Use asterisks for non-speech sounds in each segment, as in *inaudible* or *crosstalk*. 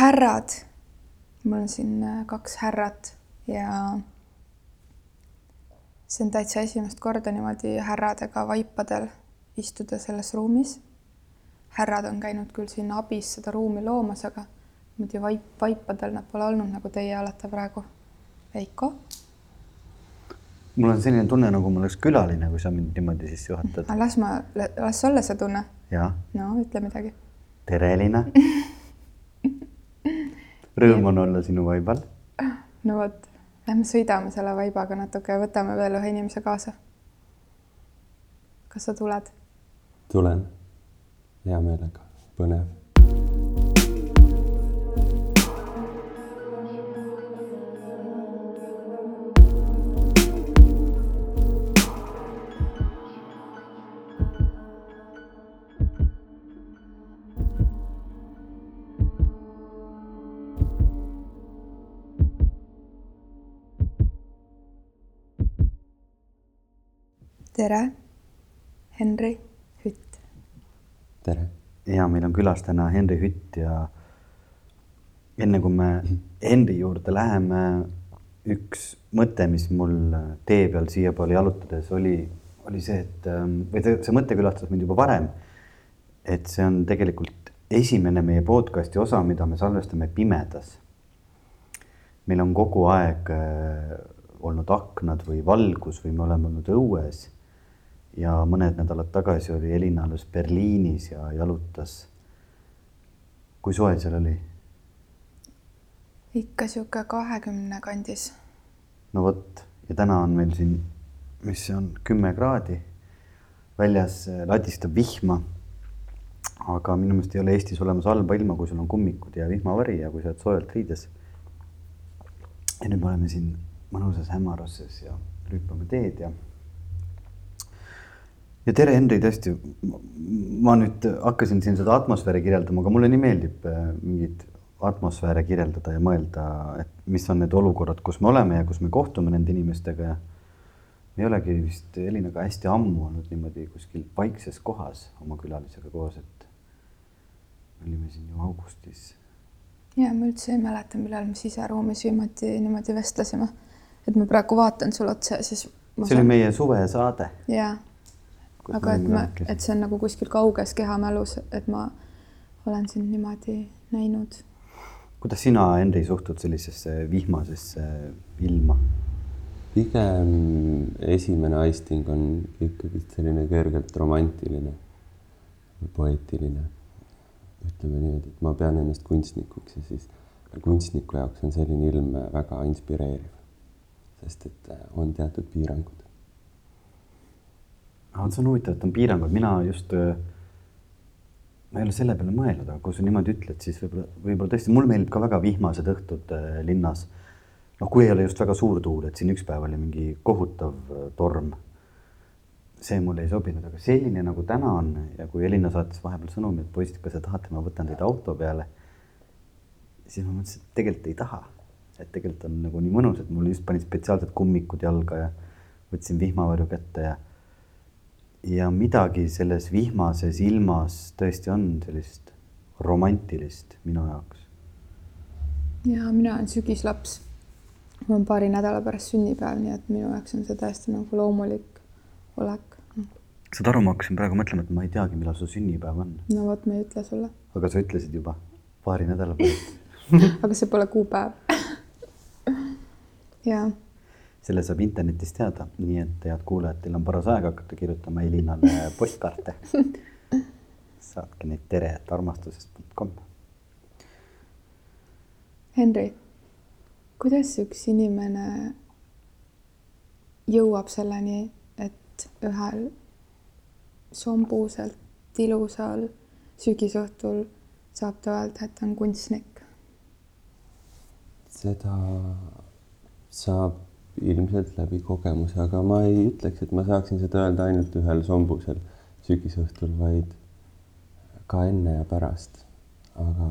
härrad. mul on siin äh, kaks härrat ja see on täitsa esimest korda niimoodi härradega vaipadel istuda selles ruumis. härrad on käinud küll siin abis seda ruumi loomas, aga niimoodi vaip, vaipadel nad pole olnud, nagu teie olete praegu. Veiko mul on selline tunne, nagu ma oleks külaline, kui sa mind niimoodi sisse juhatad. las ma, las olla see tunne. no ütle midagi. tere, Elina *laughs* Rõõm on olla sinu vaibal. no vot, lähme sõidame selle vaibaga natuke võtame veel ühe inimese kaasa. kas sa tuled? tulen, hea meelega, põnev tere, Henri Hütt. tere. ja meil on külas täna Henri Hütt ja enne kui me Henri juurde läheme, üks mõte, mis mul tee peal siiapoole jalutades oli, oli see, et ähm, või see mõte külastas mind juba varem. et see on tegelikult esimene meie podcast'i osa, mida me salvestame pimedas. meil on kogu aeg äh, olnud aknad või valgus või me oleme olnud õues ja mõned nädalad tagasi oli Elina alles Berliinis ja jalutas. kui soe seal oli? ikka sihuke kahekümne kandis. no vot ja täna on meil siin, mis see on, kümme kraadi. väljas äh, ladistab vihma. aga minu meelest ei ole Eestis olemas halba ilma, kui sul on kummikud ja vihmavari ja kui sa oled soojalt riides. ja nüüd me oleme siin mõnusas hämaruses ja rüüpame teed ja ja tere, Henri, tõesti, ma nüüd hakkasin siin seda atmosfääri kirjeldama, aga mulle nii meeldib äh, mingit atmosfääre kirjeldada ja mõelda, et mis on need olukorrad, kus me oleme ja kus me kohtume nende inimestega ja ei olegi vist Elinaga hästi ammu olnud niimoodi kuskil vaikses kohas oma külalisega koos, et me olime siin ju augustis. ja ma üldse ei mäleta, millal me siseruumis viimati niimoodi vestlesime. et ma praegu vaatan sulle otsa ja siis. see saan... oli meie suvesaade. jaa aga et ma, et see on nagu kuskil kauges kehamälus, et ma olen sind niimoodi näinud. kuidas sina, Henri, suhtud sellisesse vihmasesse ilma? pigem esimene aisting on ikkagi selline kergelt romantiline poeetiline. ütleme niimoodi, et ma pean ennast kunstnikuks ja siis kunstniku jaoks on selline ilm väga inspireeriv, sest et on teatud piirangud aga see on huvitav, et on piirangud, mina just, äh, ma ei ole selle peale mõelnud, aga kui sa niimoodi ütled, siis võib-olla, võib-olla tõesti, mulle meeldib ka väga vihmased õhtud äh, linnas. noh, kui ei ole just väga suur tuul, et siin üks päev oli mingi kohutav äh, torm. see mulle ei sobinud, aga selline nagu täna on ja kui Elina saatis vahepeal sõnumi, et poisid, kas te tahate, ma võtan teid auto peale. siis ma mõtlesin, et tegelikult ei taha, et tegelikult on nagu nii mõnus, et mul just panin spetsiaalsed kummikud jalga ja võtsin vihmavarju kätte ja ja midagi selles vihmases ilmas tõesti on sellist romantilist minu jaoks. ja mina olen sügislaps. mul on paari nädala pärast sünnipäev, nii et minu jaoks on see täiesti nagu loomulik olek. saad aru, ma hakkasin praegu mõtlema, et ma ei teagi, millal su sünnipäev on. no vot, ma ei ütle sulle. aga sa ütlesid juba paari nädala pärast *laughs* aga see pole kuupäev *laughs* jaa selle saab internetist teada, nii et head kuulajad, teil on paras aeg hakata kirjutama Elinale *laughs* postkaarte. saatke neid tere, et armastusest.com. Henri, kuidas üks inimene jõuab selleni, et ühel sombuselt ilusal sügisõhtul saab ta öelda, et ta on kunstnik? seda saab ilmselt läbi kogemuse, aga ma ei ütleks, et ma saaksin seda öelda ainult ühel sombusel sügisõhtul, vaid ka enne ja pärast. aga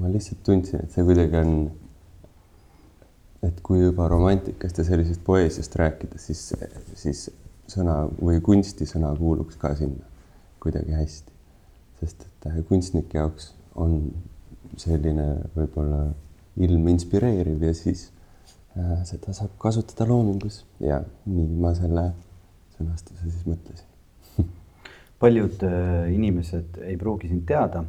ma lihtsalt tundsin, et see kuidagi on, et kui juba romantikast ja sellisest poeesiast rääkida, siis, siis sõna või kunstisõna kuuluks ka sinna kuidagi hästi. sest et kunstnike jaoks on selline võib-olla ilm inspireeriv ja siis äh, seda saab kasutada loomingus ja nii ma selle sõnastuse siis mõtlesin. *laughs* paljud äh, inimesed ei pruugi sind teada,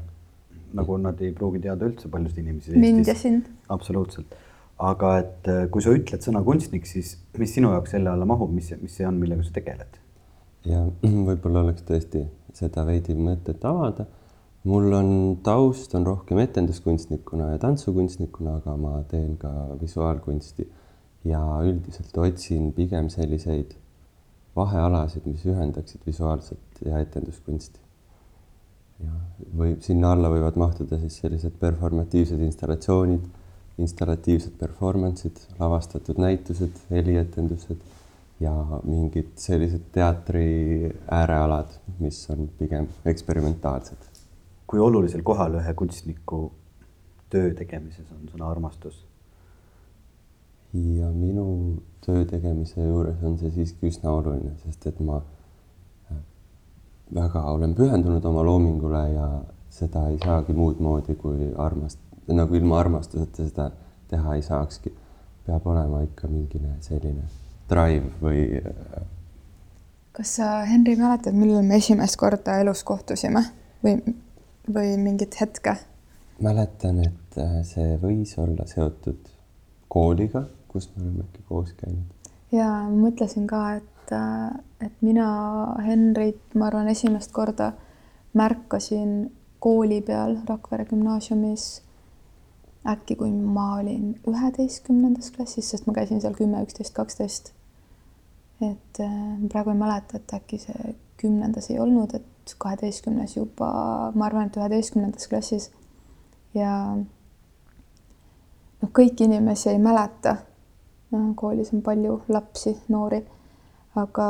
nagu nad ei pruugi teada üldse paljusid inimesi mind ja sind. absoluutselt, aga et äh, kui sa ütled sõna kunstnik, siis mis sinu jaoks selle alla mahub, mis, mis see on, millega sa tegeled? ja *clears throat* võib-olla oleks tõesti seda veidi mõtet avada. Mul on taust on rohkem etenduskunstnikuna ja tantsukunstnikuna, aga ma teen ka visuaalkunsti ja üldiselt otsin pigem selliseid vahealasid, mis ühendaksid visuaalset ja etenduskunsti. ja või sinna alla võivad mahtuda siis sellised performatiivsed installatsioonid, installatiivsed performance'id, lavastatud näitused, helietendused ja mingid sellised teatri äärealad, mis on pigem eksperimentaalsed. Kui olulisel kohal ühe kunstniku töö tegemises on sõna armastus? ja minu töö tegemise juures on see siiski üsna oluline, sest et ma äh, väga olen pühendunud oma loomingule ja seda ei saagi muud moodi kui armast-, nagu ilma armastuseta seda teha ei saakski. peab olema ikka mingine selline drive või? Äh, kas sa, Henri, mäletad, millal me esimest korda elus kohtusime või, või mingit hetke? mäletan, et äh, see võis olla seotud kooliga, kus me oleme äkki koos käinud. ja mõtlesin ka, et, äh, et mina Henrit, ma arvan, esimest korda märkasin kooli peal Rakvere gümnaasiumis äkki kui ma olin üheteistkümnendas klassis, sest ma käisin seal kümme, üksteist, kaksteist et äh, praegu ei mäleta, et äkki see kümnendas ei olnud, et kaheteistkümnes juba, ma arvan, et üheteistkümnendas klassis ja noh, kõiki inimesi ei mäleta no,. koolis on palju lapsi, noori, aga,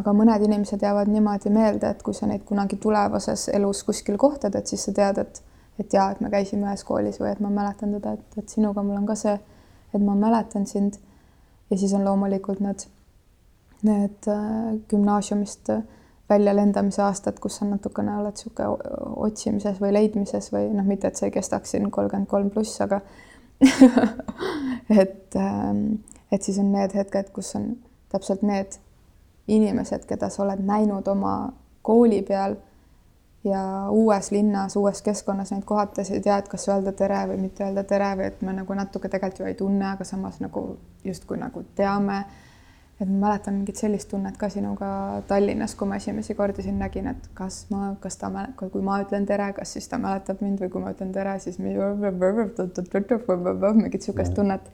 aga mõned inimesed jäävad niimoodi meelde, et kui sa neid kunagi tulevases elus kuskil kohtad, et siis sa tead, et, et jaa, et me käisime ühes koolis või et ma mäletan teda, et, et sinuga mul on ka see, et ma mäletan sind. ja siis on loomulikult need need äh, gümnaasiumist äh, väljalendamise aastad, kus sa natukene oled niisugune otsimises või leidmises või noh, mitte et see kestaks siin kolmkümmend kolm pluss, aga *laughs* et, ähm, et siis on need hetked, kus on täpselt need inimesed, keda sa oled näinud oma kooli peal ja uues linnas, uues keskkonnas neid kohates ei tea, et kas öelda tere või mitte öelda tere või et me nagu natuke tegelikult ju ei tunne, aga samas nagu justkui nagu teame et ma mäletan mingit sellist tunnet ka sinuga Tallinnas, kui ma esimesi kordi sind nägin, et kas ma, kas ta mäletab, kui ma ütlen tere, kas siis ta mäletab mind või kui ma ütlen tere, siis mingit sihukest tunnet.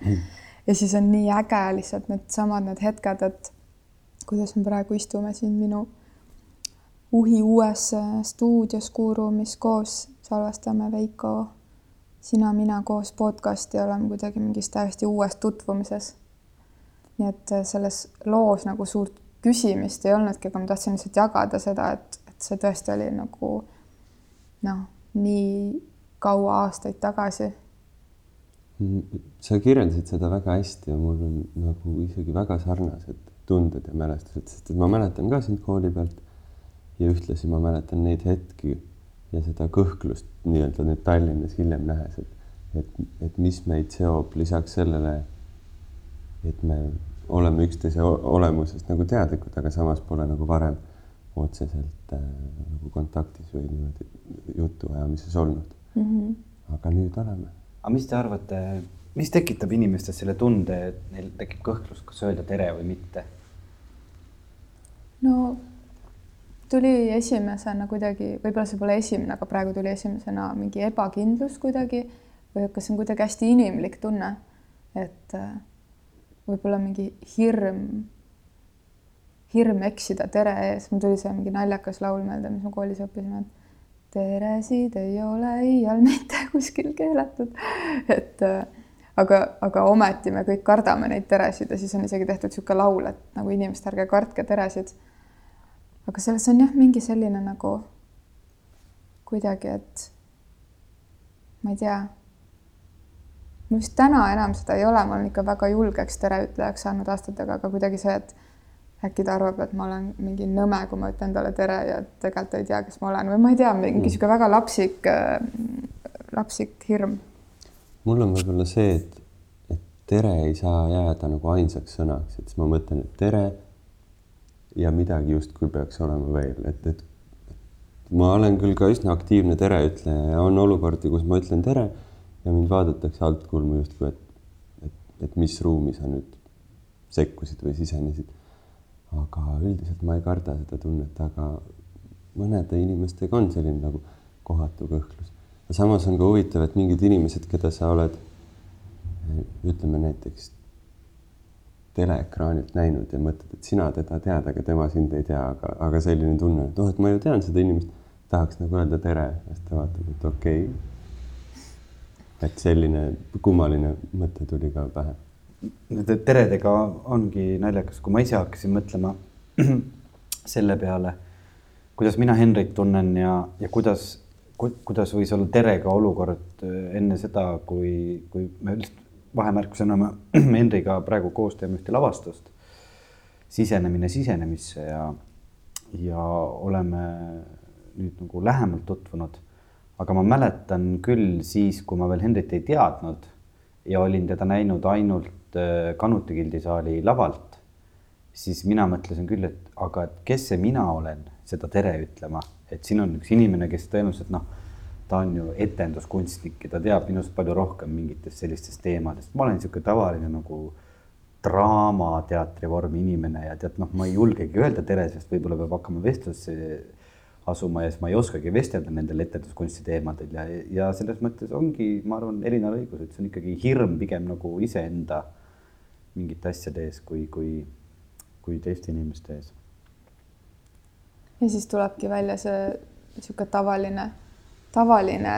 ja siis on nii äge lihtsalt needsamad need hetked, et kuidas me praegu istume siin minu Uhi uues stuudios Kuuruumis koos, salvestame Veiko, sina, mina koos podcast'i oleme kuidagi mingis täiesti uues tutvumises nii et äh, selles loos nagu suurt küsimist ei olnudki, aga ma tahtsin lihtsalt jagada seda, et, et see tõesti oli nagu noh, nii kaua aastaid tagasi. sa kirjeldasid seda väga hästi ja mul on nagu isegi väga sarnased tunded ja mälestused, sest et ma mäletan ka sind kooli pealt ja ühtlasi ma mäletan neid hetki ja seda kõhklust nii-öelda nüüd Tallinnas hiljem nähes, et, et, et mis meid seob lisaks sellele et me oleme üksteise olemusest nagu teadlikud, aga samas pole nagu varem otseselt äh, nagu kontaktis või niimoodi jutuajamises olnud mm. -hmm. aga nüüd oleme. aga mis te arvate, mis tekitab inimestes selle tunde, et neil tekib kõhklus, kas öelda tere või mitte? no tuli esimesena kuidagi, võib-olla see pole esimene, aga praegu tuli esimesena mingi ebakindlus kuidagi või kas see on kuidagi hästi inimlik tunne, et äh, võib-olla mingi hirm, hirm eksida tere ees, mul tuli see mingi naljakas laul meelde, mis me koolis õppisime, et teresid ei ole iial mitte *laughs* kuskil keelatud, et äh, aga, aga ometi me kõik kardame neid teresid ja siis on isegi tehtud niisugune laul, et nagu inimesed, ärge kartke teresid. aga selles on jah, mingi selline nagu kuidagi, et ma ei tea mul vist täna enam seda ei ole, ma olen ikka väga julgeks tereütlejaks saanud aastatega, aga kuidagi see, et äkki ta arvab, et ma olen mingi nõme, kui ma ütlen talle tere ja tegelikult ta ei tea, kes ma olen. Või ma ei tea, mingi niisugune väga lapsik, lapsik hirm. mul on võib-olla see, et, et tere ei saa jääda nagu ainsaks sõnaks, et siis ma mõtlen, et tere ja midagi justkui peaks olema veel, et, et ma olen küll ka üsna aktiivne tereütleja ja on olukordi, kus ma ütlen tere ja mind vaadatakse altkulmu justkui, et, et, et mis ruumi sa nüüd sekkusid või sisenesid. aga üldiselt ma ei karda seda tunnet, aga mõnede inimestega on selline nagu kohatu kõhklus. samas on ka huvitav, et mingid inimesed, keda sa oled, ütleme näiteks teleekraanilt näinud ja mõtled, et sina teda tead, aga tema sind ei tea, aga, aga selline tunne, et noh, et ma ju tean seda inimest, tahaks nagu öelda tere siis ta vaatab, et okei okay.. Et selline kummaline mõte tuli ka pähe. Nende teredega ongi naljakas, kui ma ise hakkasin mõtlema *clears throat* selle peale, kuidas mina Henrit tunnen ja, ja kuidas ku,, kuidas võis olla terega olukord enne seda, kui, kui me lihtsalt vahemärkusena me *clears throat* Henriga praegu koos teeme ühte lavastust, sisenemine sisenemisse ja, ja oleme nüüd nagu lähemalt tutvunud. Aga ma mäletan küll siis, kui ma veel Henrit ei teadnud ja olin teda näinud ainult äh, Kanuti gildisaali lavalt, siis mina mõtlesin küll, et aga et kes see mina olen, seda tere ütlema, et siin on üks inimene, kes tõenäoliselt noh ta on ju etenduskunstnik ja ta teab minust palju rohkem mingitest sellistest teemadest. ma olen niisugune tavaline nagu draamateatri vormi inimene ja tead, noh, ma ei julgegi öelda tere, sest võib-olla peab hakkama vestlusse asuma ja siis ma ei oskagi vestelda nendel etenduskunsti teemadel ja, ja selles mõttes ongi, ma arvan, Elinal õigus, et see on ikkagi hirm pigem nagu iseenda mingite asjade ees, kui, kui, kui teiste inimeste ees. ja siis tulebki välja see niisugune tavaline tavaline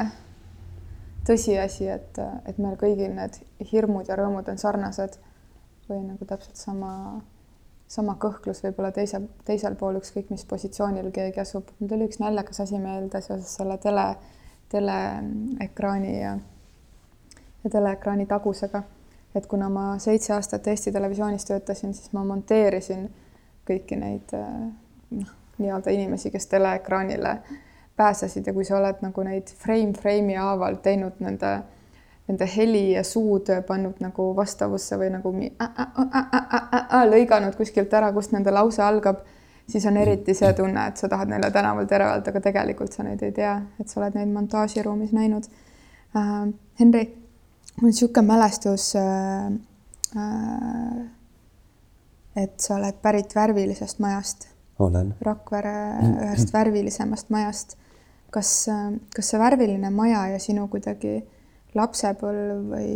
tõsiasi, et, et meil kõigil need hirmud ja rõõmud on sarnased või nagu täpselt sama, sama kõhklus võib-olla teise, teisel pool, ükskõik mis positsioonil keegi asub. mul tuli üks naljakas asi meelde seoses selle tele, teleekraani ja, ja teleekraani tagusega. et kuna ma seitse aastat Eesti Televisioonis töötasin, siis ma monteerisin kõiki neid noh, nii-öelda inimesi, kes teleekraanile äh, pääsesid ja kui sa oled nagu neid frame frame'i haaval teinud nende, nende heli ja suud pannud nagu vastavusse või nagu lõiganud kuskilt ära, kust nende lause algab, siis on eriti see tunne, et sa tahad neile tänaval tere öelda, aga tegelikult sa neid ei tea, et sa oled neid montaažiruumis näinud uh,. Henri, mul on niisugune mälestus uh,. Uh, et sa oled pärit värvilisest majast. olen. Rakvere ühest värvilisemast majast kas, kas see värviline maja ja sinu kuidagi lapsepõlv või,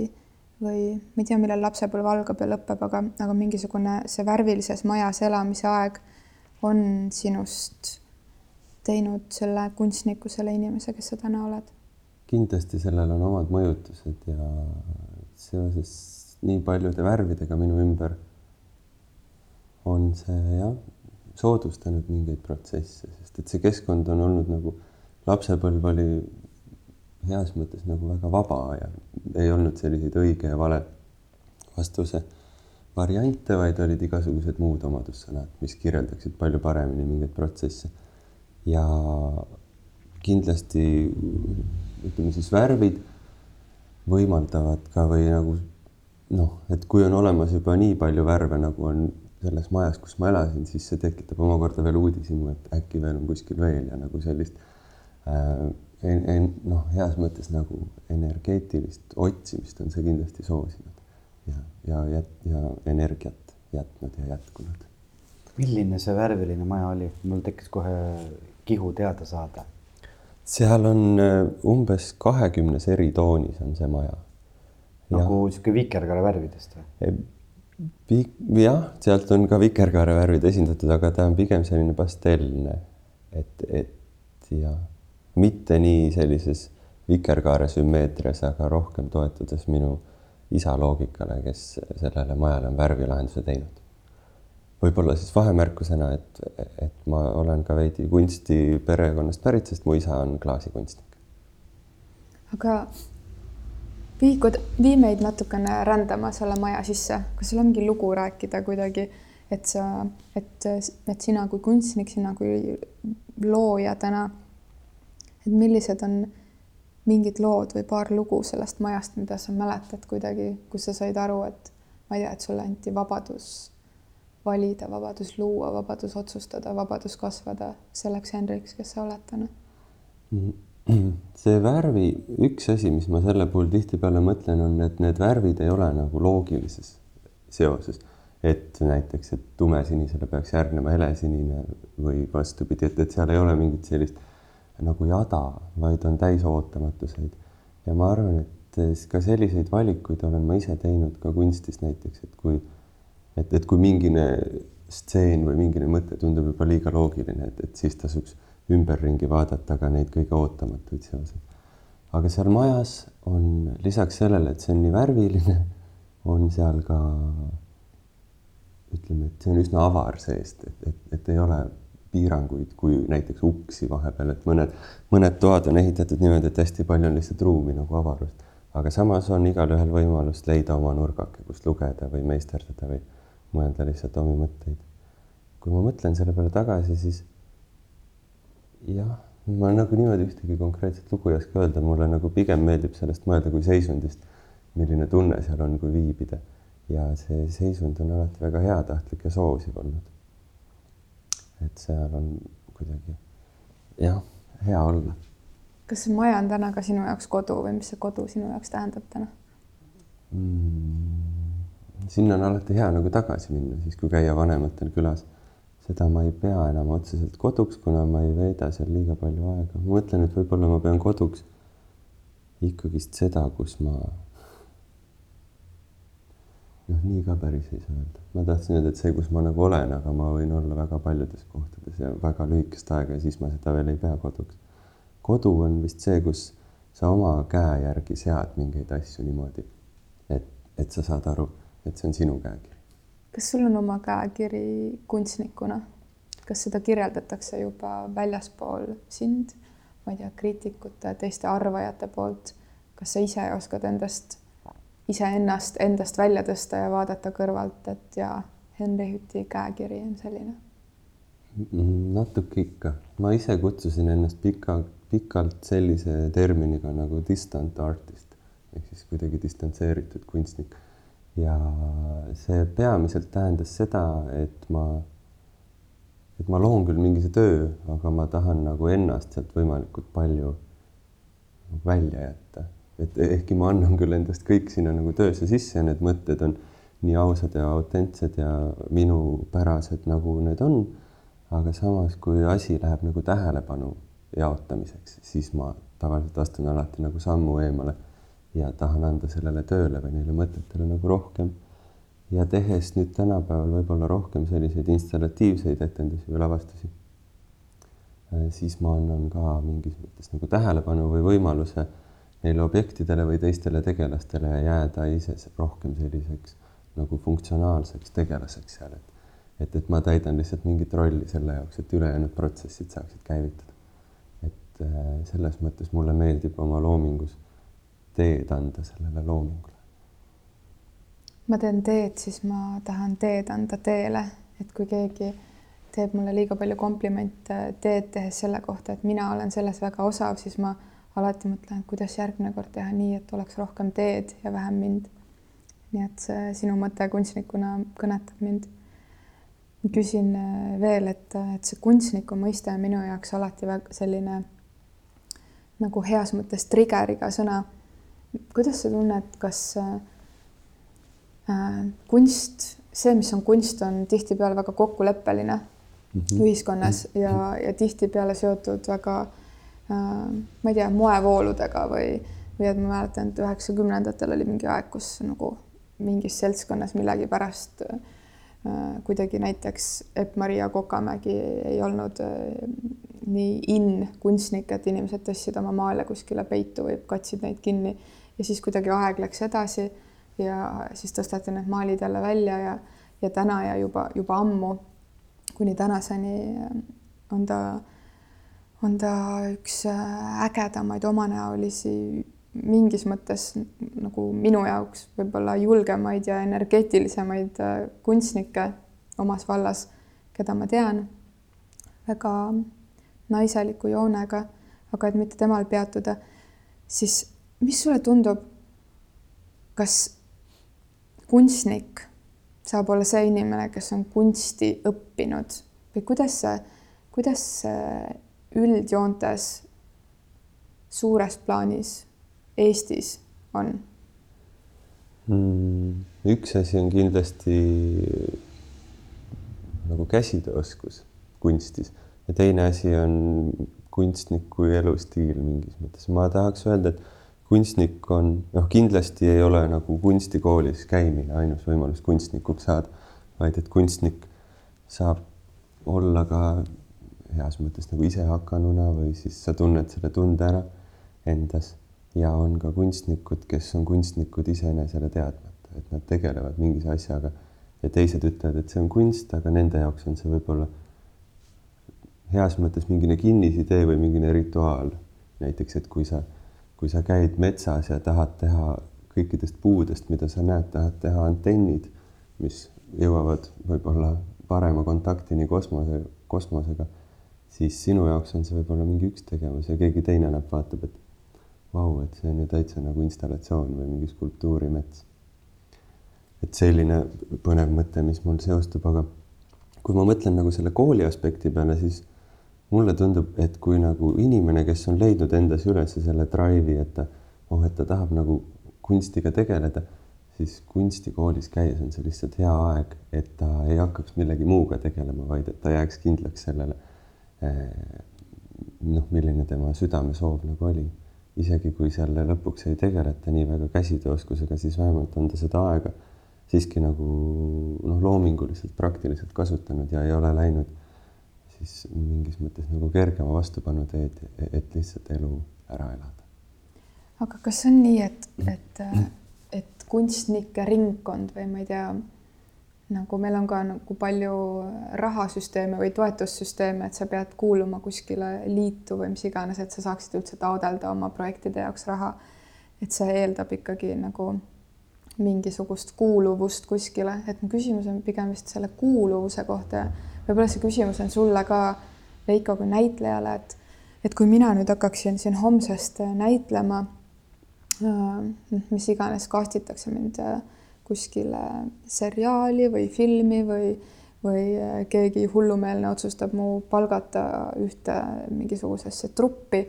või ma ei tea, millal lapsepõlv algab ja lõpeb, aga, aga mingisugune see värvilises majas elamise aeg on sinust teinud selle kunstniku, selle inimese, kes sa täna oled? kindlasti sellel on omad mõjutused ja seoses nii paljude värvidega minu ümber on see jah, soodustanud mingeid protsesse, sest et see keskkond on olnud nagu lapsepõlv oli heas mõttes nagu väga vaba ja ei olnud selliseid õige ja vale vastuse variante, vaid olid igasugused muud omadussõnad, mis kirjeldaksid palju paremini mingeid protsesse. ja kindlasti ütleme siis värvid võimaldavad ka või nagu noh, et kui on olemas juba nii palju värve, nagu on selles majas, kus ma elasin, siis see tekitab omakorda veel uudishimu, et äkki veel on kuskil veel ja nagu sellist äh, noh, heas mõttes nagu energeetilist otsimist on see kindlasti soosinud ja, ja, ja, ja energiat jätnud ja jätkunud. milline see värviline maja oli, mul tekkis kohe kihu teada saada. seal on äh, umbes kahekümnes eri toonis on see maja. nagu sihuke vikerkaare värvidest või? jah, sealt on ka vikerkaare värvid esindatud, aga ta on pigem selline pastellne, et, et ja mitte nii sellises vikerkaare sümmeetrias, aga rohkem toetudes minu isa loogikale, kes sellele majale on värvilahenduse teinud. võib-olla siis vahemärkusena, et, et ma olen ka veidi kunstiperekonnast pärit, sest mu isa on klaasikunstnik. aga vii, vii meid natukene rändama selle maja sisse, kas sul on mingi lugu rääkida kuidagi, et sa, et, et sina kui kunstnik, sina kui looja täna et millised on, mingid lood või paar lugu sellest majast, mida sa mäletad kuidagi, kus sa said aru, et ma ei tea, et sulle anti vabadus valida, vabadus luua, vabadus otsustada, vabadus kasvada selleks Henriks, kes sa oled täna? *clears throat* see värvi, üks asi, mis ma selle puhul tihtipeale mõtlen, on, et need värvid ei ole nagu loogilises seoses. et näiteks, et tumesinisele peaks järgnema helesinine või vastupidi, et, et seal ei ole mingit sellist nagu jada, vaid on täis ootamatuseid. ja ma arvan, et ka selliseid valikuid olen ma ise teinud ka kunstis näiteks, et kui, et, et kui mingine stseen või mingine mõte tundub juba liiga loogiline, et, et siis tasuks ümberringi vaadata ka neid kõige ootamatuid seoseid. aga seal majas on lisaks sellele, et see on nii värviline, on seal ka ütleme, et see on üsna avar seest, et, et, et ei ole piiranguid, kui näiteks uksi vahepeal, et mõned, mõned toad on ehitatud niimoodi, et hästi palju on lihtsalt ruumi nagu avarust. aga samas on igalühel võimalus leida oma nurgake, kus lugeda või meisterdada või mõelda lihtsalt omi mõtteid. kui ma mõtlen selle peale tagasi, siis jah, ma nagu niimoodi ühtegi konkreetset lugu ei oska öelda, mulle nagu pigem meeldib sellest mõelda kui seisundist, milline tunne seal on, kui viibida. ja see seisund on alati väga heatahtlik ja soosiv olnud. Et seal on kuidagi jah, hea olla. kas see maja on täna ka sinu jaoks kodu või mis see kodu sinu jaoks tähendab täna mm,? sinna on alati hea nagu tagasi minna, siis kui käia vanematel külas seda ma ei pea enam otseselt koduks, kuna ma ei veeda seal liiga palju aega. ma mõtlen, et võib-olla ma pean koduks ikkagist seda, kus ma noh, nii ka päris ei saa öelda. ma tahtsin öelda, et see, kus ma nagu olen, aga ma võin olla väga paljudes kohtades ja väga lühikest aega ja siis ma seda veel ei pea koduks. kodu on vist see, kus sa oma käe järgi sead mingeid asju niimoodi, et, et sa saad aru, et see on sinu käekiri kas sul on oma käekiri kunstnikuna? kas seda kirjeldatakse juba väljaspool sind, ma ei tea, kriitikute, teiste arvajate poolt? kas sa ise oskad endast, iseennast endast välja tõsta ja vaadata kõrvalt, et jaa, Henri Hüti käekiri on selline? natuke ikka, ma ise kutsusin ennast pika, pikalt sellise terminiga nagu distant artist ehk siis kuidagi distantseeritud kunstnik ja see peamiselt tähendas seda, et ma, et ma loon küll mingi töö, aga ma tahan nagu ennast sealt võimalikult palju välja jätta. Et ehkki ma annan küll endast kõik sinna nagu töösse sisse ja need mõtted on nii ausad ja autentsed ja minupärased, nagu need on, aga samas, kui asi läheb nagu tähelepanu jaotamiseks, siis ma tavaliselt astun alati nagu sammu eemale ja tahan anda sellele tööle või neile mõtetele nagu rohkem. ja tehes nüüd tänapäeval võib-olla rohkem selliseid installatiivseid etendusi või lavastusi, äh, siis ma annan ka mingis mõttes nagu tähelepanu või võimaluse neile objektidele või teistele tegelastele jääda ise rohkem selliseks nagu funktsionaalseks tegelaseks seal, et et, et ma täidan lihtsalt mingit rolli selle jaoks, et ülejäänud protsessid saaksid käivitada. et äh, selles mõttes mulle meeldib oma loomingus teed anda sellele loomingule? ma teen teed, siis ma tahan teed anda teele, et kui keegi teeb mulle liiga palju komplimente teed tehes selle kohta, et mina olen selles väga osav, siis ma alati mõtlen, kuidas järgmine kord teha nii, et oleks rohkem teed ja vähem mind. nii et see sinu mõte kunstnikuna kõnetab mind. küsin äh, veel, et, et see kunstniku mõiste on minu jaoks alati väga selline nagu heas mõttes trigger'iga sõna kuidas sa tunned, kas äh, äh, kunst, see, mis on kunst, on tihtipeale väga kokkuleppeline mm -hmm. ühiskonnas ja, ja tihtipeale seotud väga äh, ma ei tea, moevooludega või, või et ma mäletan, et üheksakümnendatel oli mingi aeg, kus nagu mingis seltskonnas millegipärast äh, kuidagi näiteks Epp-Maria Kokamägi ei olnud äh, nii in kunstnik, et inimesed tõstsid oma maale kuskile peitu või katsid neid kinni. Ja siis kuidagi aeg läks edasi ja siis tõsteti need maalid jälle välja ja, ja täna ja juba, juba ammu kuni tänaseni on ta, on ta üks ägedamaid omanäolisi mingis mõttes nagu minu jaoks võib-olla julgemaid ja energeetilisemaid kunstnikke omas vallas, keda ma tean, väga naiseliku joonega, aga et mitte temal peatuda siis mis sulle tundub, kas kunstnik saab olla see inimene, kes on kunsti õppinud? Või kuidas see, kuidas see üldjoontes suures plaanis Eestis on mm,? üks asi on kindlasti nagu käsitööoskus kunstis ja teine asi on kunstniku elustiil mingis mõttes. ma tahaks öelda, et kunstnik on, noh, kindlasti ei ole nagu kunstikoolis käimine ainus võimalus kunstnikuks saada, vaid et kunstnik saab olla ka heas mõttes nagu isehakkanuna või siis sa tunned selle tunde ära endas ja on ka kunstnikud, kes on kunstnikud iseenesele teadmata, et nad tegelevad mingis asjaga ja teised ütlevad, et see on kunst, aga nende jaoks on see võib-olla heas mõttes mingine kinnisidee või mingine rituaal. näiteks, et kui sa, kui sa käid metsas ja tahad teha kõikidest puudest, mida sa näed, tahad teha antennid, mis jõuavad võib-olla parema kontaktini kosmose, kosmosega, siis sinu jaoks on see võib-olla mingi üks tegevus ja keegi teine näeb, vaatab, et vau, et see on ju täitsa nagu installatsioon või mingi skulptuurimets. et selline põnev mõte, mis mul seostub, aga kui ma mõtlen nagu selle kooli aspekti peale, siis mulle tundub, et kui nagu inimene, kes on leidnud endas üles selle drive'i, et ta, oh, et ta tahab nagu kunstiga tegeleda, siis kunstikoolis käies on see lihtsalt hea aeg, et ta ei hakkaks millegi muuga tegelema, vaid et ta jääks kindlaks sellele noh, milline tema südamesoov nagu oli. isegi kui selle lõpuks ei tegeleta nii väga käsitööoskusega, siis vähemalt on ta seda aega siiski nagu noh, loominguliselt, praktiliselt kasutanud ja ei ole läinud siis mingis mõttes nagu kergema vastupanu teed, et lihtsalt elu ära elada. aga kas on nii, et, et, et kunstnike ringkond või ma ei tea, nagu meil on ka nagu palju rahasüsteeme või toetussüsteeme, et sa pead kuuluma kuskile liitu või mis iganes, et sa saaksid üldse taodelda oma projektide jaoks raha. et see eeldab ikkagi nagu mingisugust kuuluvust kuskile, et mu küsimus on pigem vist selle kuuluvuse kohta ja võib-olla see küsimus on sulle ka, Veiko, kui näitlejale, et, et kui mina nüüd hakkaksin siin homsest näitlema, äh, mis iganes, kastitakse mind äh, kuskile seriaali või filmi või, või äh, keegi hullumeelne otsustab mu palgata ühte mingisugusesse truppi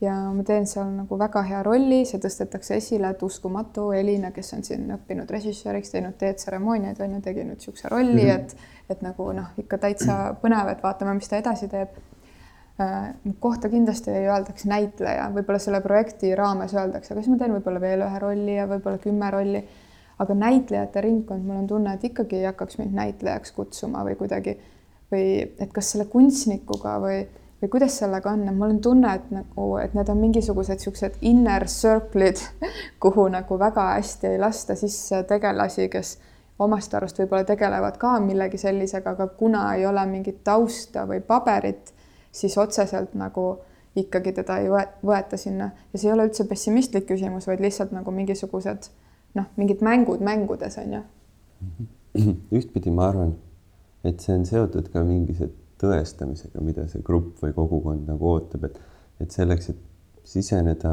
ja ma teen seal nagu väga hea rolli, see tõstetakse esile, et uskumatu, Elina, kes on siin õppinud režissööriks, teinud teetseremooniaid, on ju, tegi nüüd niisuguse rolli mm, -hmm. et et nagu noh, ikka täitsa põnev, et vaatame, mis ta edasi teeb. Äh, kohta kindlasti ei öeldaks näitleja, võib-olla selle projekti raames öeldakse, aga siis ma teen võib-olla veel ühe rolli ja võib-olla kümme rolli. Aga näitlejate ringkond, mul on tunne, et ikkagi ei hakkaks mind näitlejaks kutsuma või kuidagi või et kas selle kunstnikuga või või kuidas sellega on, mul on tunne, et nagu, et need on mingisugused siuksed inner circle'id, *laughs* kuhu nagu väga hästi ei lasta sisse tegelasi, kes omast arust võib-olla tegelevad ka millegi sellisega, aga kuna ei ole mingit tausta või paberit, siis otseselt nagu ikkagi teda ei võeta sinna. Ja see ei ole üldse pessimistlik küsimus, vaid lihtsalt nagu mingisugused noh, mingid mängud mängudes on ju. *clears throat* ühtpidi ma arvan, et see on seotud ka mingis, et tõestamisega, mida see grupp või kogukond nagu ootab, et, et selleks, et siseneda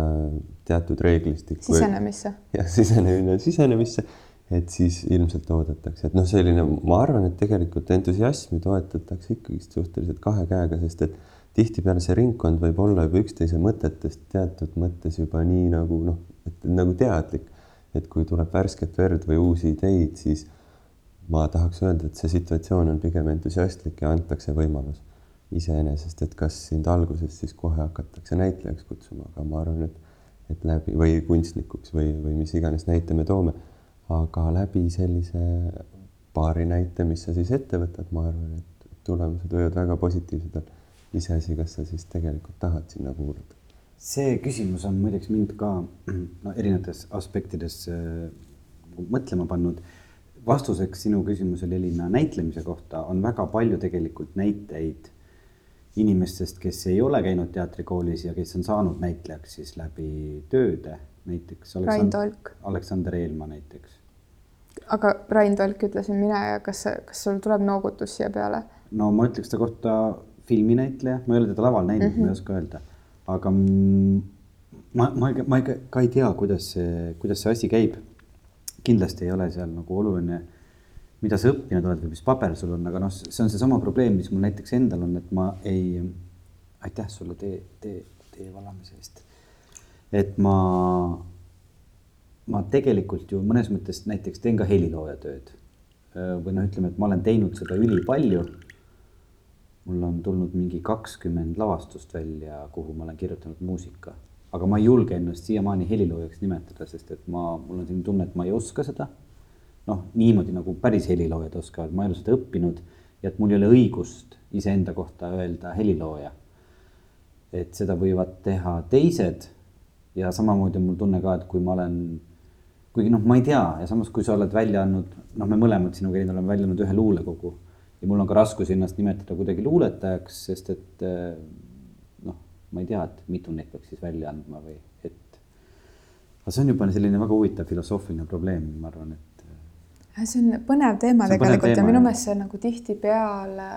teatud reeglistikku. sisenemisse. *laughs* jah, sisenemine sisenemisse, et siis ilmselt oodatakse, et noh, selline, ma arvan, et tegelikult entusiasmi toetatakse ikkagist suhteliselt kahe käega, sest et tihtipeale see ringkond võib olla juba üksteise mõtetest teatud mõttes juba nii nagu noh, et nagu teadlik, et kui tuleb värsket verd või uusi ideid, siis ma tahaks öelda, et see situatsioon on pigem entusiastlik ja antakse võimalus iseenesest, et kas sind alguses siis kohe hakatakse näitlejaks kutsuma, aga ma arvan, et, et läbi või kunstnikuks või, või mis iganes näite me toome, aga läbi sellise paari näite, mis sa siis ette võtad, ma arvan, et tulemused võivad väga positiivsed olla. iseasi, kas sa siis tegelikult tahad sinna kuuluda. See küsimus on muideks mind ka no, erinevates aspektides äh, mõtlema pannud vastuseks sinu küsimusele, Elina, näitlemise kohta on väga palju tegelikult näiteid inimestest, kes ei ole käinud teatrikoolis ja kes on saanud näitlejaks siis läbi tööde, näiteks Tolk. Aleksander Eelmaa näiteks. aga Rain Tolk ütlesin mina ja kas, kas sul tuleb noogutus siia peale? no ma ütleks ta kohta filminäitleja, ma ei ole teda laval näinud mm, -hmm. ma ei mhm. oska öelda, aga ma, ma, ma ei, ka ei tea, kuidas see, kuidas see asi käib. kindlasti ei ole seal nagu oluline, mida sa õppinud oled või mis paber sul on, aga noh, see on seesama probleem, mis mul näiteks endal on, et ma ei, aitäh sulle tee, tee, tee valamise eest. et ma, ma tegelikult ju mõnes mõttes näiteks teen ka helilooja tööd. või noh, ütleme, et ma olen teinud seda ülipalju mul on tulnud mingi kakskümmend lavastust välja, kuhu ma olen kirjutanud muusika aga ma ei julge ennast siiamaani heliloojaks nimetada, sest et ma, mul on selline tunne, et ma ei oska seda. noh, niimoodi nagu päris heliloojad oskavad, ma ei ole seda õppinud ja et mul ei ole õigust iseenda kohta öelda helilooja. et seda võivad teha teised ja samamoodi on mul tunne ka, et kui ma olen, kuigi noh, ma ei tea ja samas, kui sa oled välja andnud, noh, me mõlemad sinuga oleme välja andnud ühe luulekogu ja mul on ka raskus ennast nimetada kuidagi luuletajaks, sest et ma ei tea, et mitu neid peaks siis välja andma või et. aga see on juba selline väga huvitav filosoofiline probleem, ma arvan, et. see on põnev teema see tegelikult teema, ja minu meelest see nagu tihtipeale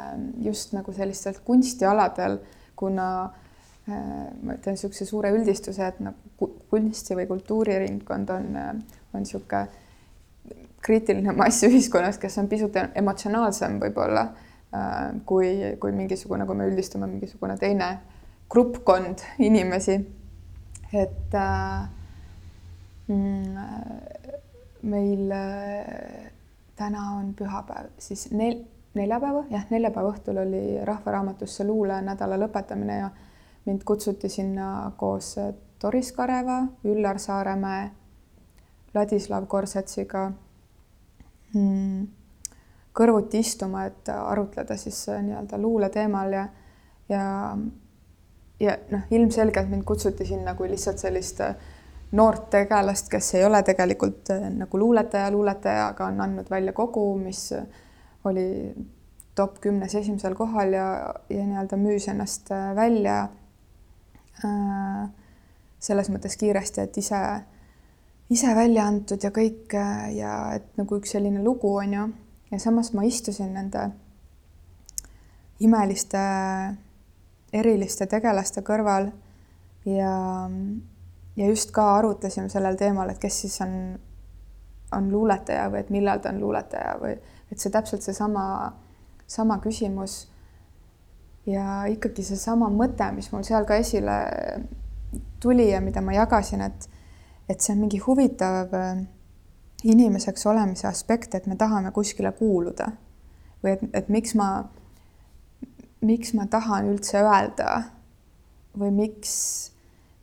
just nagu sellistel kunstialadel, kuna äh, ma ütlen niisuguse suure üldistuse, et nagu kunsti või kultuuriringkond on, on niisugune kriitiline mass ühiskonnas, kes on pisut emotsionaalsem võib-olla äh, kui, kui mingisugune, kui me üldistame mingisugune teine gruppkond inimesi. et äh, mm, meil äh, täna on pühapäev, siis nel-, neljapäeva, jah, neljapäeva õhtul oli Rahvaraamatusse luulenädala lõpetamine ja mind kutsuti sinna koos Doris Kareva, Üllar Saaremäe, Ladislav Korsatsiga mm, kõrvuti istuma, et arutleda siis äh, nii-öelda luule teemal ja, ja ja noh, ilmselgelt mind kutsuti sinna kui lihtsalt sellist äh, noort tegelast, kes ei ole tegelikult äh, nagu luuletaja, luuletaja, aga on andnud välja kogu, mis äh, oli top kümnes esimesel kohal ja, ja nii-öelda müüs ennast välja äh, selles mõttes kiiresti, et ise, ise välja antud ja kõik ja et nagu üks selline lugu on ju, ja samas ma istusin nende imeliste eriliste tegelaste kõrval ja, ja just ka arutasime sellel teemal, et kes siis on, on luuletaja või et millal ta on luuletaja või et see täpselt seesama, sama küsimus. ja ikkagi seesama mõte, mis mul seal ka esile tuli ja mida ma jagasin, et, et see on mingi huvitav äh, inimeseks olemise aspekt, et me tahame kuskile kuuluda. Või et, et miks ma miks ma tahan üldse öelda või miks,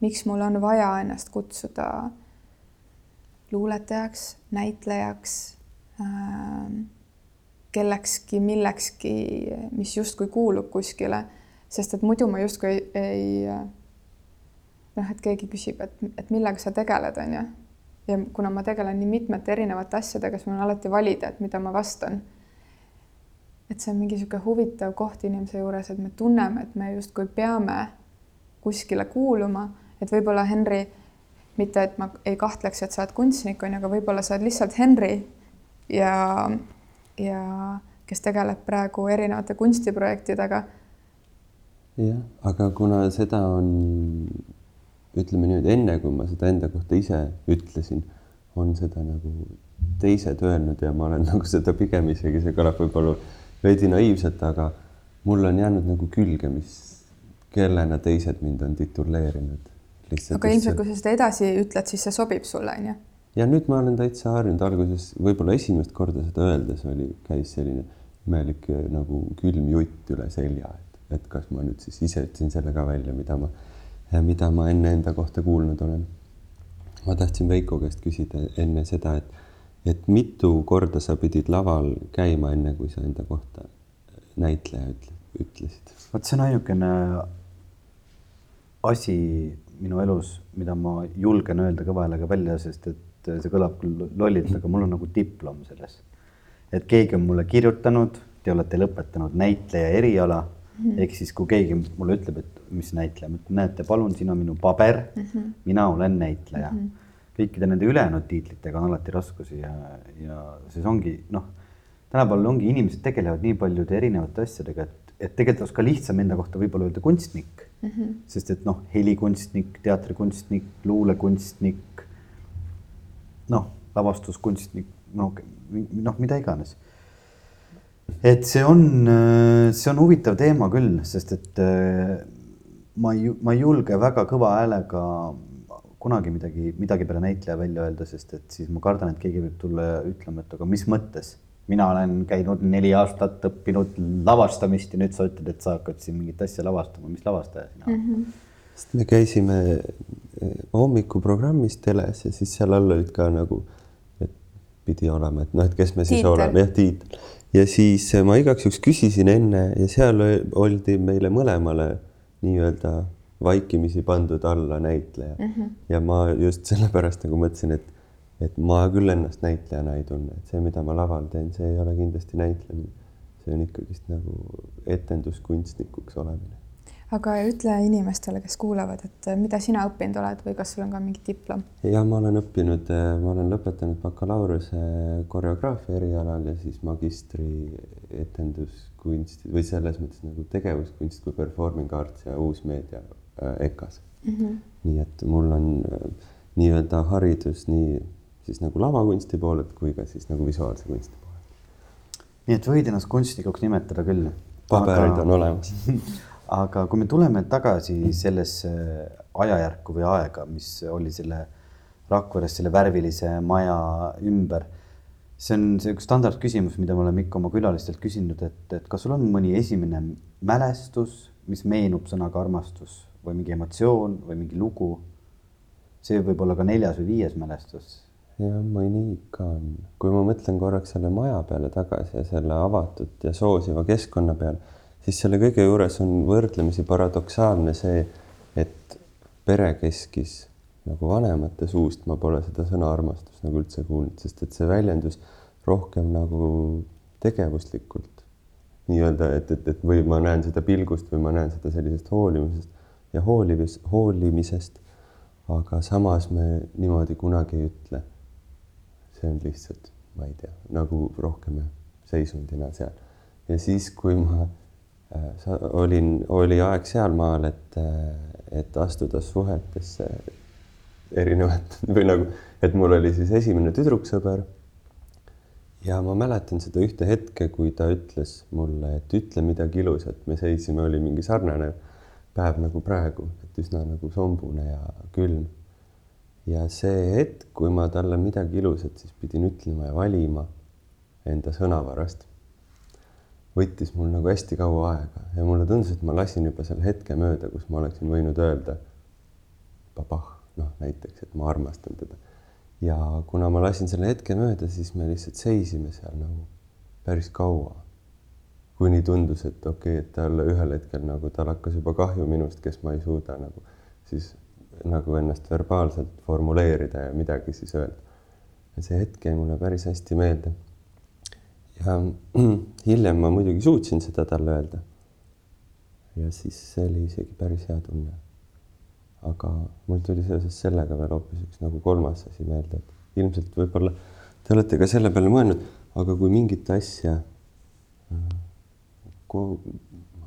miks mul on vaja ennast kutsuda luuletajaks, näitlejaks äh,, kellekski, millekski, mis justkui kuulub kuskile, sest et muidu ma justkui ei, ei noh, et keegi küsib, et, et millega sa tegeled, on ju. ja kuna ma tegelen nii mitmete erinevate asjadega, siis mul on alati valida, et mida ma vastan et see on mingi niisugune huvitav koht inimese juures, et me tunneme, et me justkui peame kuskile kuuluma, et võib-olla Henri, mitte et ma ei kahtleks, et sa oled kunstnik, on ju, aga võib-olla sa oled lihtsalt Henri ja, ja kes tegeleb praegu erinevate kunstiprojektidega. jah, aga kuna seda on, ütleme nüüd enne, kui ma seda enda kohta ise ütlesin, on seda nagu teised öelnud ja ma olen *laughs* nagu seda pigem isegi, see kõlab võib-olla veidi naiivselt, aga mul on jäänud nagu külge, mis, kellena teised mind on tituleerinud. aga ilmselt, kui sa seda edasi ütled, siis see sobib sulle, onju? ja nüüd ma olen täitsa harjunud, alguses võib-olla esimest korda seda öeldes oli, käis selline imelik nagu külm jutt üle selja, et, et kas ma nüüd siis ise ütlesin selle ka välja, mida ma, mida ma enne enda kohta kuulnud olen. ma tahtsin Veiko käest küsida enne seda, et et mitu korda sa pidid laval käima, enne kui sa enda kohta näitleja ütlesid? vot see on ainukene asi minu elus, mida ma julgen öelda kõva häälega välja, sest et see kõlab küll lollilt, aga mul on nagu diplom selles. et keegi on mulle kirjutanud, te olete lõpetanud näitleja eriala mm -hmm. ehk siis, kui keegi mulle ütleb, et mis näitleja, ma ütlen, näete, palun, siin on minu paber mm, -hmm. mina olen näitleja mm. -hmm kõikide nende ülejäänud tiitlitega on alati raskusi ja, ja siis ongi noh, tänapäeval ongi inimesed tegelevad nii paljude erinevate asjadega, et, et tegelikult oleks ka lihtsam enda kohta võib-olla öelda kunstnik mm, mm. -hmm. sest et noh, helikunstnik, teatrikunstnik, luulekunstnik, noh, lavastuskunstnik, no noh, mida iganes. Et see on, see on huvitav teema küll, sest et ma ei, ma ei julge väga kõva häälega kunagi midagi, midagi peale näitleja välja öelda, sest et siis ma kardan, et keegi võib tulla ja ütlema, et aga mis mõttes mina olen käinud neli aastat õppinud lavastamist ja nüüd sa ütled, et sa hakkad siin mingit asja lavastama, mis lavastaja sina oled mm -hmm.? sest me käisime eh, hommikuprogrammis teles ja siis seal all olid ka nagu, et pidi olema, et noh, et kes me siis Tiitel. oleme, jah, Tiit. Ja siis eh, ma igaks juhuks küsisin enne ja seal oldi meile mõlemale nii-öelda vaikimisi pandud alla näitleja mm. -hmm. ja ma just sellepärast nagu mõtlesin, et et ma küll ennast näitlejana ei tunne, et see, mida ma laval teen, see ei ole kindlasti näitlemine. see on ikkagist nagu etenduskunstnikuks olemine. Aga ütle inimestele, kes kuulavad, et mida sina õppinud oled või kas sul on ka mingi diplom? ja ma olen õppinud, ma olen lõpetanud bakalaureuse koreograafia erialal ja siis magistri etenduskunst või selles mõttes nagu tegevuskunst kui performing arts ja uusmeedia äh, EKA-s mm. -hmm. nii et mul on nii-öelda haridus nii siis nagu lavakunsti poolelt kui ka siis nagu visuaalse kunsti poolelt. nii et võid ennast kunstnikuks nimetada küll. paberid aga... on olemas *laughs* aga kui me tuleme tagasi sellesse ajajärku või aega, mis oli selle Rakveres selle värvilise maja ümber. see on see üks standardküsimus, mida me oleme ikka oma külalistelt küsinud, et, et kas sul on mõni esimene mälestus, mis meenub sõnaga armastus või mingi emotsioon või mingi lugu? see võib olla ka neljas või viies mälestus jah, mõni ikka on. kui ma mõtlen korraks selle maja peale tagasi ja selle avatud ja soosiva keskkonna peale, siis selle kõige juures on võrdlemisi paradoksaalne see, et perekeskis nagu vanemate suust ma pole seda sõna armastus nagu üldse kuulnud, sest et see väljendus rohkem nagu tegevuslikult nii-öelda, et, et, et või ma näen seda pilgust või ma näen seda sellisest hoolimisest ja hoolivis, hoolimisest. aga samas me niimoodi kunagi ei ütle see on lihtsalt, ma ei tea, nagu rohkem seisundina seal. ja siis, kui ma olin, oli aeg sealmaal, et, et astuda suhetesse erinevat *laughs* või nagu, et mul oli siis esimene tüdruksõber. ja ma mäletan seda ühte hetke, kui ta ütles mulle, et ütle midagi ilusat, me seisime, oli mingi sarnane päev nagu praegu, et üsna nagu sombune ja külm ja see hetk, kui ma talle midagi ilusat siis pidin ütlema ja valima enda sõnavarast, võttis mul nagu hästi kaua aega ja mulle tundus, et ma lasin juba selle hetke mööda, kus ma oleksin võinud öelda babah, noh näiteks, et ma armastan teda. ja kuna ma lasin selle hetke mööda, siis me lihtsalt seisime seal nagu päris kaua. kuni tundus, et okei okay,, et talle ühel hetkel nagu tal hakkas juba kahju minust, kes ma ei suuda nagu siis nagu ennast verbaalselt formuleerida ja midagi siis öelda. see hetk jäi mulle päris hästi meelde. Ja *clears throat* hiljem ma muidugi suutsin seda talle öelda. ja siis see oli isegi päris hea tunne. aga mul tuli seoses sellega veel hoopis üks nagu kolmas asi meelde, et ilmselt võib-olla te olete ka selle peale mõelnud, aga kui mingit asja äh, ma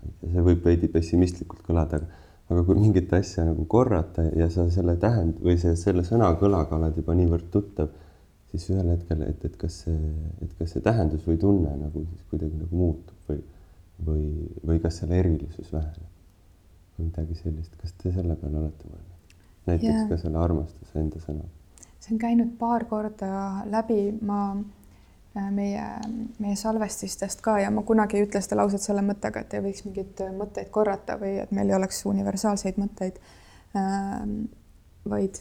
ei tea, see võib veidi pessimistlikult kõlada, aga aga kui mingit asja nagu korrata ja sa selle tähend- või see, selle sõna kõlaga oled juba niivõrd tuttav, siis ühel hetkel, et, et kas see, et kas see tähendus või tunne nagu siis kuidagi nagu muutub või, või, või kas selle erilisus väheneb või midagi sellist. kas te selle peale olete mõelnud? näiteks yeah. ka selle armastuse enda sõna. see on käinud paar korda läbi, ma Äh, meie, meie salvestistest ka ja ma kunagi ei ütle seda lauset selle mõttega, et ei võiks mingeid mõtteid korrata või et meil ei oleks universaalseid mõtteid. Ähm, vaid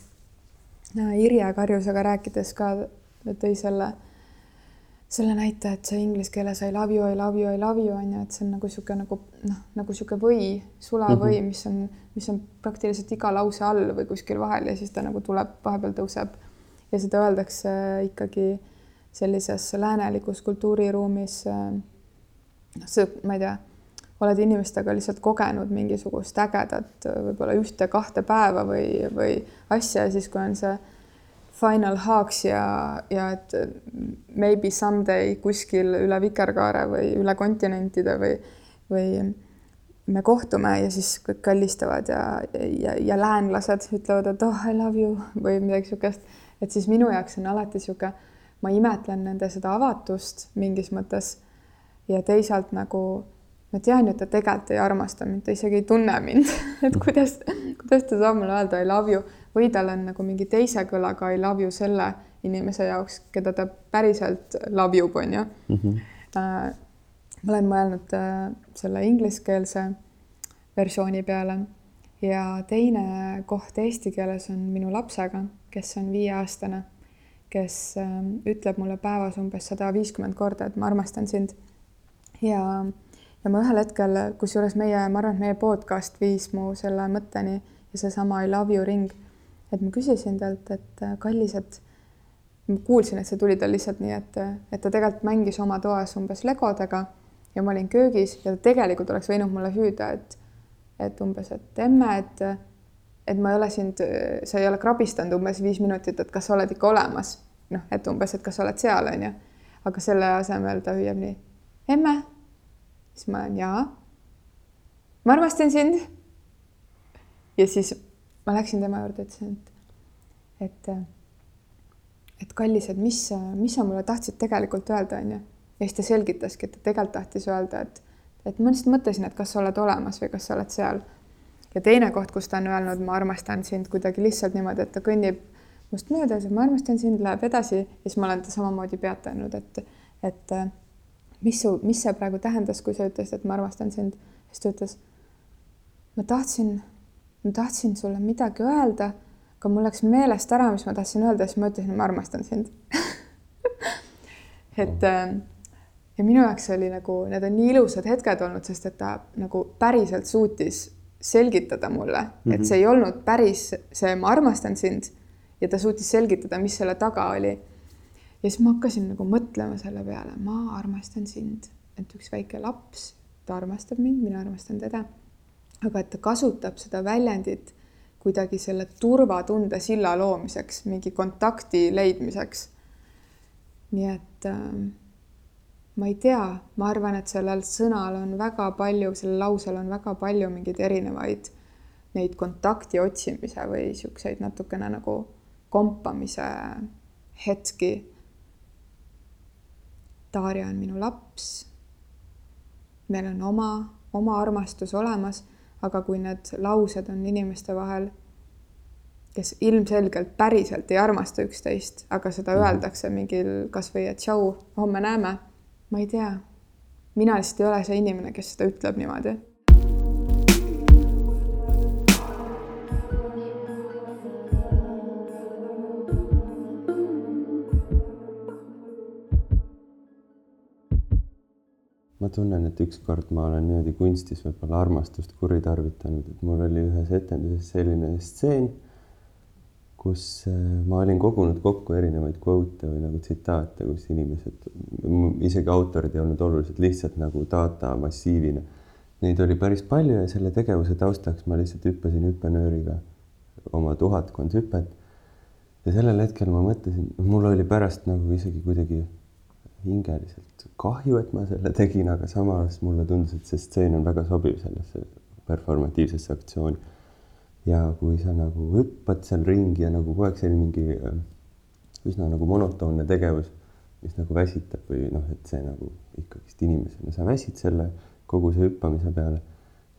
Irje Karjusega rääkides ka tõi selle, selle näite, et see inglise keeles I love you, I love you, I love you on ju, et see on nagu niisugune nagu noh, nagu niisugune või, sulavõi, mhm. mis on, mis on praktiliselt iga lause all või kuskil vahel ja siis ta nagu tuleb, vahepeal tõuseb ja seda öeldakse ikkagi sellises läänelikus kultuuriruumis noh, see, ma ei tea, oled inimestega lihtsalt kogenud mingisugust ägedat võib-olla ühte-kahte päeva või, või asja ja siis, kui on see final haaks ja, ja et maybe someday kuskil üle vikerkaare või üle kontinentide või, või me kohtume ja siis kõik kallistavad ja, ja, ja läänlased ütlevad, et oh, I love you või midagi niisugust, et siis minu jaoks on alati niisugune, ma imetlen nende seda avatust mingis mõttes ja teisalt nagu ma tean ju, et ta tegelikult ei armasta mind, ta isegi ei tunne mind *laughs* et kuidas, kuidas ta saab mulle öelda I love you või tal on nagu mingi teise kõlaga I love you selle inimese jaoks, keda ta päriselt love you on ju mm. -hmm ma olen mõelnud äh, selle ingliskeelse versiooni peale ja teine koht eesti keeles on minu lapsega, kes on viieaastane, kes äh, ütleb mulle päevas umbes sada viiskümmend korda, et ma armastan sind. ja, ja ma ühel hetkel, kusjuures meie, ma arvan, et meie podcast viis mu selle mõtteni ja seesama I love you ring, et ma küsisin talt, et äh, kallis, et ma kuulsin, et see tuli tal lihtsalt nii, et, et ta tegelikult mängis oma toas umbes legodega ja ma olin köögis ja tegelikult oleks võinud mulle hüüda, et, et umbes, et emme, et, et ma ei ole sind, sa ei ole krabistanud umbes viis minutit, et kas sa oled ikka olemas. noh, et umbes, et kas sa oled seal, onju. aga selle asemel ta hüüab nii, emme. Siis ma olen jaa. ma armastan sind. ja siis ma läksin tema juurde, ütlesin, et, et, et kallis, et mis, mis sa mulle tahtsid tegelikult öelda, onju ja siis ta selgitaski, et ta tegelikult tahtis öelda, et, et ma lihtsalt mõtlesin, et kas sa oled olemas või kas sa oled seal. ja teine koht, kus ta on öelnud, ma armastan sind kuidagi lihtsalt niimoodi, et ta kõnnib must mööda, ma armastan sind, läheb edasi ja siis ma olen ta samamoodi peatanud, et, et mis su, mis see praegu tähendas, kui sa ütlesid, et ma armastan sind. siis ta ütles, ma tahtsin, ma tahtsin sulle midagi öelda, aga mul läks meelest ära, mis ma tahtsin öelda, siis ma ütlesin, ma armastan sind *laughs* et mm ja minu jaoks oli nagu, need on nii ilusad hetked olnud, sest et ta nagu päriselt suutis selgitada mulle mm, -hmm. et mhm. see ei olnud päris see, ma armastan sind ja ta suutis selgitada, mis selle taga oli. Ja siis ma hakkasin nagu mõtlema selle peale, ma armastan sind, et üks väike laps, ta armastab mind, mina armastan teda. aga et ta kasutab seda väljendit kuidagi selle turvatunde silla loomiseks, mingi kontakti leidmiseks. nii et äh, ma ei tea, ma arvan, et sellel sõnal on väga palju, sellel lausel on väga palju mingeid erinevaid neid kontakti otsimise või niisuguseid natukene nagu kompamise hetki. Darja on minu laps. meil on oma, oma armastus olemas, aga kui need laused on inimeste vahel, kes ilmselgelt päriselt ei armasta üksteist, aga seda mhm. öeldakse mingil kasvõi et tšau, homme näeme ma ei tea, mina lihtsalt ei ole see inimene, kes seda ütleb niimoodi. Ma tunnen, et ükskord ma olen niimoodi kunstis võib-olla armastust kuritarvitanud, et mul oli ühes etenduses selline stseen kus äh, ma olin kogunud kokku erinevaid kvote või nagu tsitaate, kus inimesed, isegi autorid ei olnud olulised, lihtsalt nagu data massiivina. Neid oli päris palju ja selle tegevuse taustaks ma lihtsalt hüppasin hüppenööriga oma tuhatkond hüpet. ja sellel hetkel ma mõtlesin, mul oli pärast nagu isegi kuidagi hingeliselt kahju, et ma selle tegin, aga samas mulle tundus, et see stseen on väga sobiv sellesse performatiivsesse aktsiooni ja kui sa nagu hüppad seal ringi ja nagu kogu aeg selline mingi äh, üsna nagu monotoonne tegevus, mis nagu väsitab või noh, et see nagu ikkagist inimesena, sa väsid selle kogu see hüppamise peale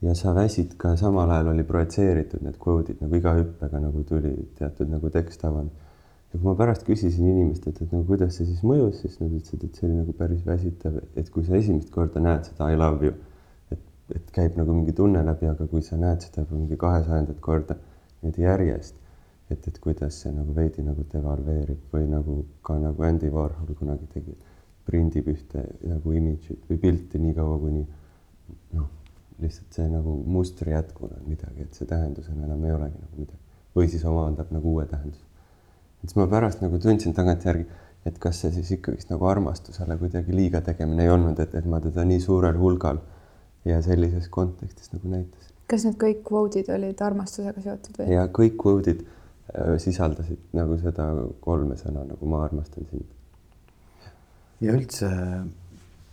ja sa väsid ka samal ajal oli projitseeritud need kvoodid nagu iga hüppega nagu tuli teatud nagu tekst avanud. Ja kui ma pärast küsisin inimestelt, et nagu kuidas see siis mõjus, siis nad ütlesid, et see oli nagu päris väsitav, et kui sa esimest korda näed seda I love you et käib nagu mingi tunne läbi, aga kui sa näed seda juba mingi kahesajandat korda niimoodi järjest, et, et kuidas see nagu veidi nagu devalveerib või nagu ka nagu Andy Warhol kunagi tegi, prindib ühte nagu imidžit või pilti nii kaua, kuni noh, lihtsalt see nagu mustri jätkuna on midagi, et see tähendusena enam ei olegi nagu midagi või siis omandab nagu uue tähenduse. Et siis ma pärast nagu tundsin tagantjärgi, et kas see siis ikkagist nagu armastusele kuidagi liiga tegemine ei olnud, et, et ma teda nii suurel hulgal ja sellises kontekstis nagu näitas. kas need kõik kvoodid olid armastusega seotud või? ja kõik kvoodid äh, sisaldasid nagu seda kolme sõna nagu ma armastan sind. ja üldse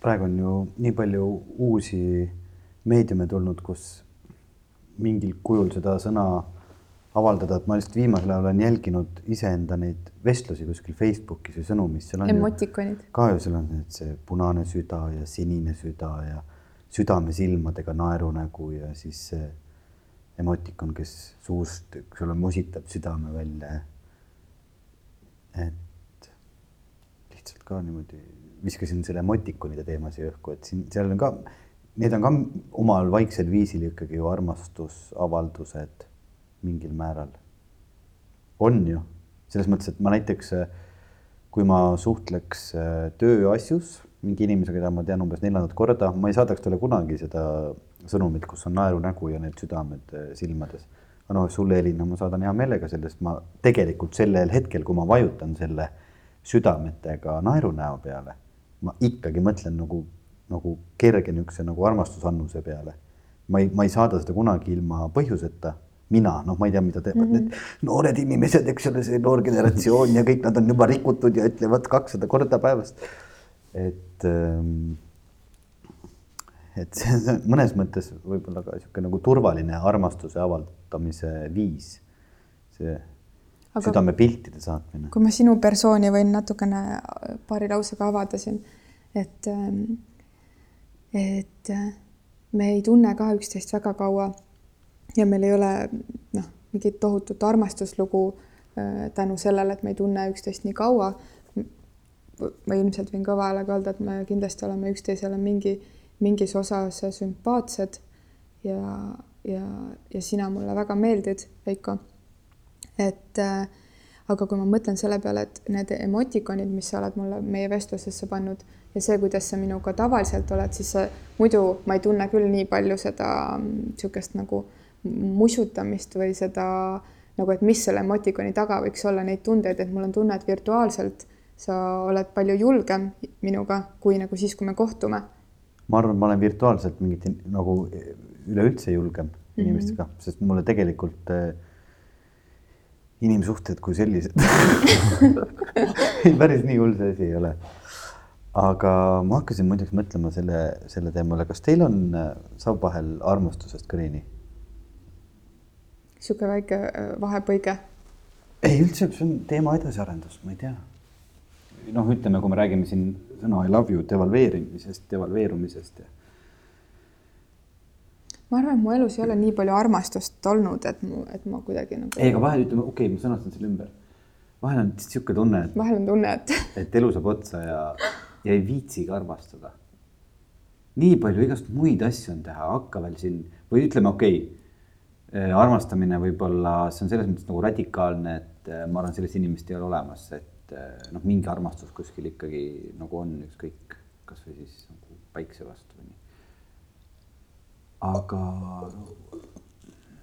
praegu on ju nii palju uusi meediume tulnud, kus mingil kujul seda sõna avaldada, et ma just viimasel ajal olen jälginud iseenda neid vestlusi kuskil Facebookis või sõnumis, seal on emotikonid. ka ju seal on need see punane süda ja sinine süda ja südamesilmadega naerunägu ja siis see emotikon, kes suust sulle musitab südame välja. et lihtsalt ka niimoodi viskasin selle emotikonide teema siia õhku, et siin, seal on ka, need on ka omal vaiksel viisil ikkagi ju armastusavaldused mingil määral. on ju, selles mõttes, et ma näiteks, kui ma suhtleks tööasjus mingi inimesega, keda ma tean umbes neljandat korda, ma ei saadaks talle kunagi seda sõnumit, kus on naerunägu ja need südamed silmades aga noh, sulle, Elina, ma saadan hea meelega selle, sest ma tegelikult sellel hetkel, kui ma vajutan selle südametega naerunäo peale, ma ikkagi mõtlen nagu, nagu kerge niisuguse nagu armastusannuse peale. ma ei, ma ei saada seda kunagi ilma põhjuseta. Mina, noh, ma ei tea, mida teevad mm -hmm. need noored inimesed, eks ole, see noor generatsioon ja kõik nad on juba rikutud ja ütlevad kakssada korda päevas. et ähm, et see on mõnes mõttes võib-olla ka niisugune nagu turvaline armastuse avaldamise viis, see Aga südamepiltide saatmine. kui ma sinu persooni võin natukene paari lausega avada siin, et, ähm, et me ei tunne ka üksteist väga kaua ja meil ei ole noh, mingit tohutut armastuslugu äh, tänu sellele, et me ei tunne üksteist nii kaua. ma ilmselt võin kõva häälega öelda, et me kindlasti oleme üksteisele mingi mingis osas sümpaatsed ja, ja, ja sina mulle väga meeldid, Veiko. et äh, aga kui ma mõtlen selle peale, et need emotikonid, mis sa oled mulle meie vestlusesse pannud ja see, kuidas sa minuga tavaliselt oled, siis sa, muidu ma ei tunne küll nii palju seda niisugust nagu musutamist või seda nagu, et mis selle emotikoni taga võiks olla, neid tundeid, et mul on tunne, et virtuaalselt sa oled palju julgem minuga kui nagu siis, kui me kohtume ma arvan, ma olen virtuaalselt mingit nagu üleüldse julgem mm -hmm. inimestega, sest mulle tegelikult äh, inimsuhted kui sellised *laughs* *laughs* päris nii hull see asi ei ole. aga ma hakkasin muideks mõtlema selle, selle teemale, kas teil on äh, saab vahel armastusest kõrini? Niisugune väike äh, vahepõige. ei üldse, see on teema edasiarendus, ma ei tea. noh, ütleme, kui me räägime siin sõna I love you devalveerimisest, devalveerumisest ja ma arvan, et mu elus ei ole nii palju armastust olnud, et mu, et ma kuidagi nagu. ei, aga vahel ütleme, okei okay,, ma sõnastan selle ümber. vahel on niisugune tunne, et. vahel on tunne, et. *laughs* et elu saab otsa ja, ja ei viitsigi armastada. nii palju igast muid asju on teha, hakka veel siin või ütleme, okei okay,, armastamine võib-olla, see on selles mõttes nagu radikaalne, et ma arvan, sellist inimest ei ole olemas, et eh, noh, mingi armastus kuskil ikkagi nagu on, ükskõik kasvõi siis nagu päikse vastu või nii. aga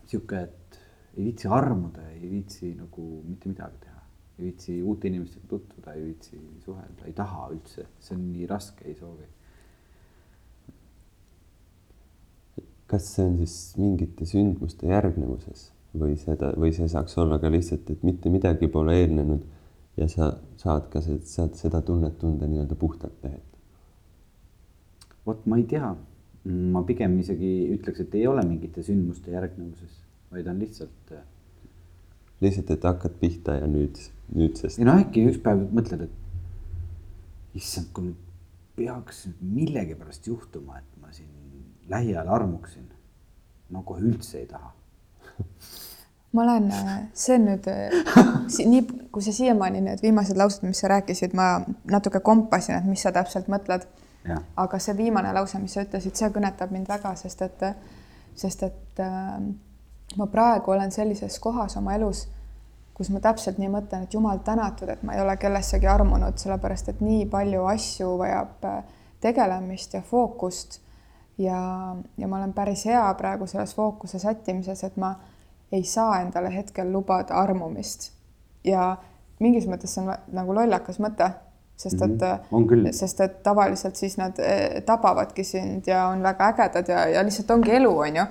sihuke, et ei viitsi armuda, ei viitsi nagu mitte midagi teha, ei viitsi uute inimestega tutvuda, ei viitsi suhelda, ei taha üldse, see on nii raske, ei soovi. Kas see on siis mingite sündmuste järgnevuses või seda, või see saaks olla ka lihtsalt, et mitte midagi pole eelnenud ja sa saad ka sealt seda tunnet tunda nii-öelda puhtalt lehelt? vot ma ei tea, ma pigem isegi ütleks, et ei ole mingite sündmuste järgnevuses, vaid on lihtsalt. Äh, lihtsalt, et hakkad pihta ja nüüd, nüüdsest. ei no äkki üks päev mõtled, et issand, kui nüüd peaks millegipärast juhtuma, et ma siin lähiajal armuksin. no kohe üldse ei taha ma olen, äh, see on nüüd äh, nii, kui sa siiamaani need viimased laused, mis sa rääkisid, ma natuke kompasin, et mis sa täpselt mõtled. aga see viimane lause, mis sa ütlesid, see kõnetab mind väga, sest et, sest et äh, ma praegu olen sellises kohas oma elus, kus ma täpselt nii mõtlen, et jumal tänatud, et ma ei ole kellessegi armunud, sellepärast et nii palju asju vajab äh, tegelemist ja fookust. Ja, ja ma olen päris hea praegu selles fookuse sättimises, et ma ei saa endale hetkel lubada armumist. ja mingis mõttes see on nagu lollakas mõte, sest et mm, -hmm. sest et tavaliselt siis nad eh, tabavadki sind ja on väga ägedad ja, ja lihtsalt ongi elu, on ju.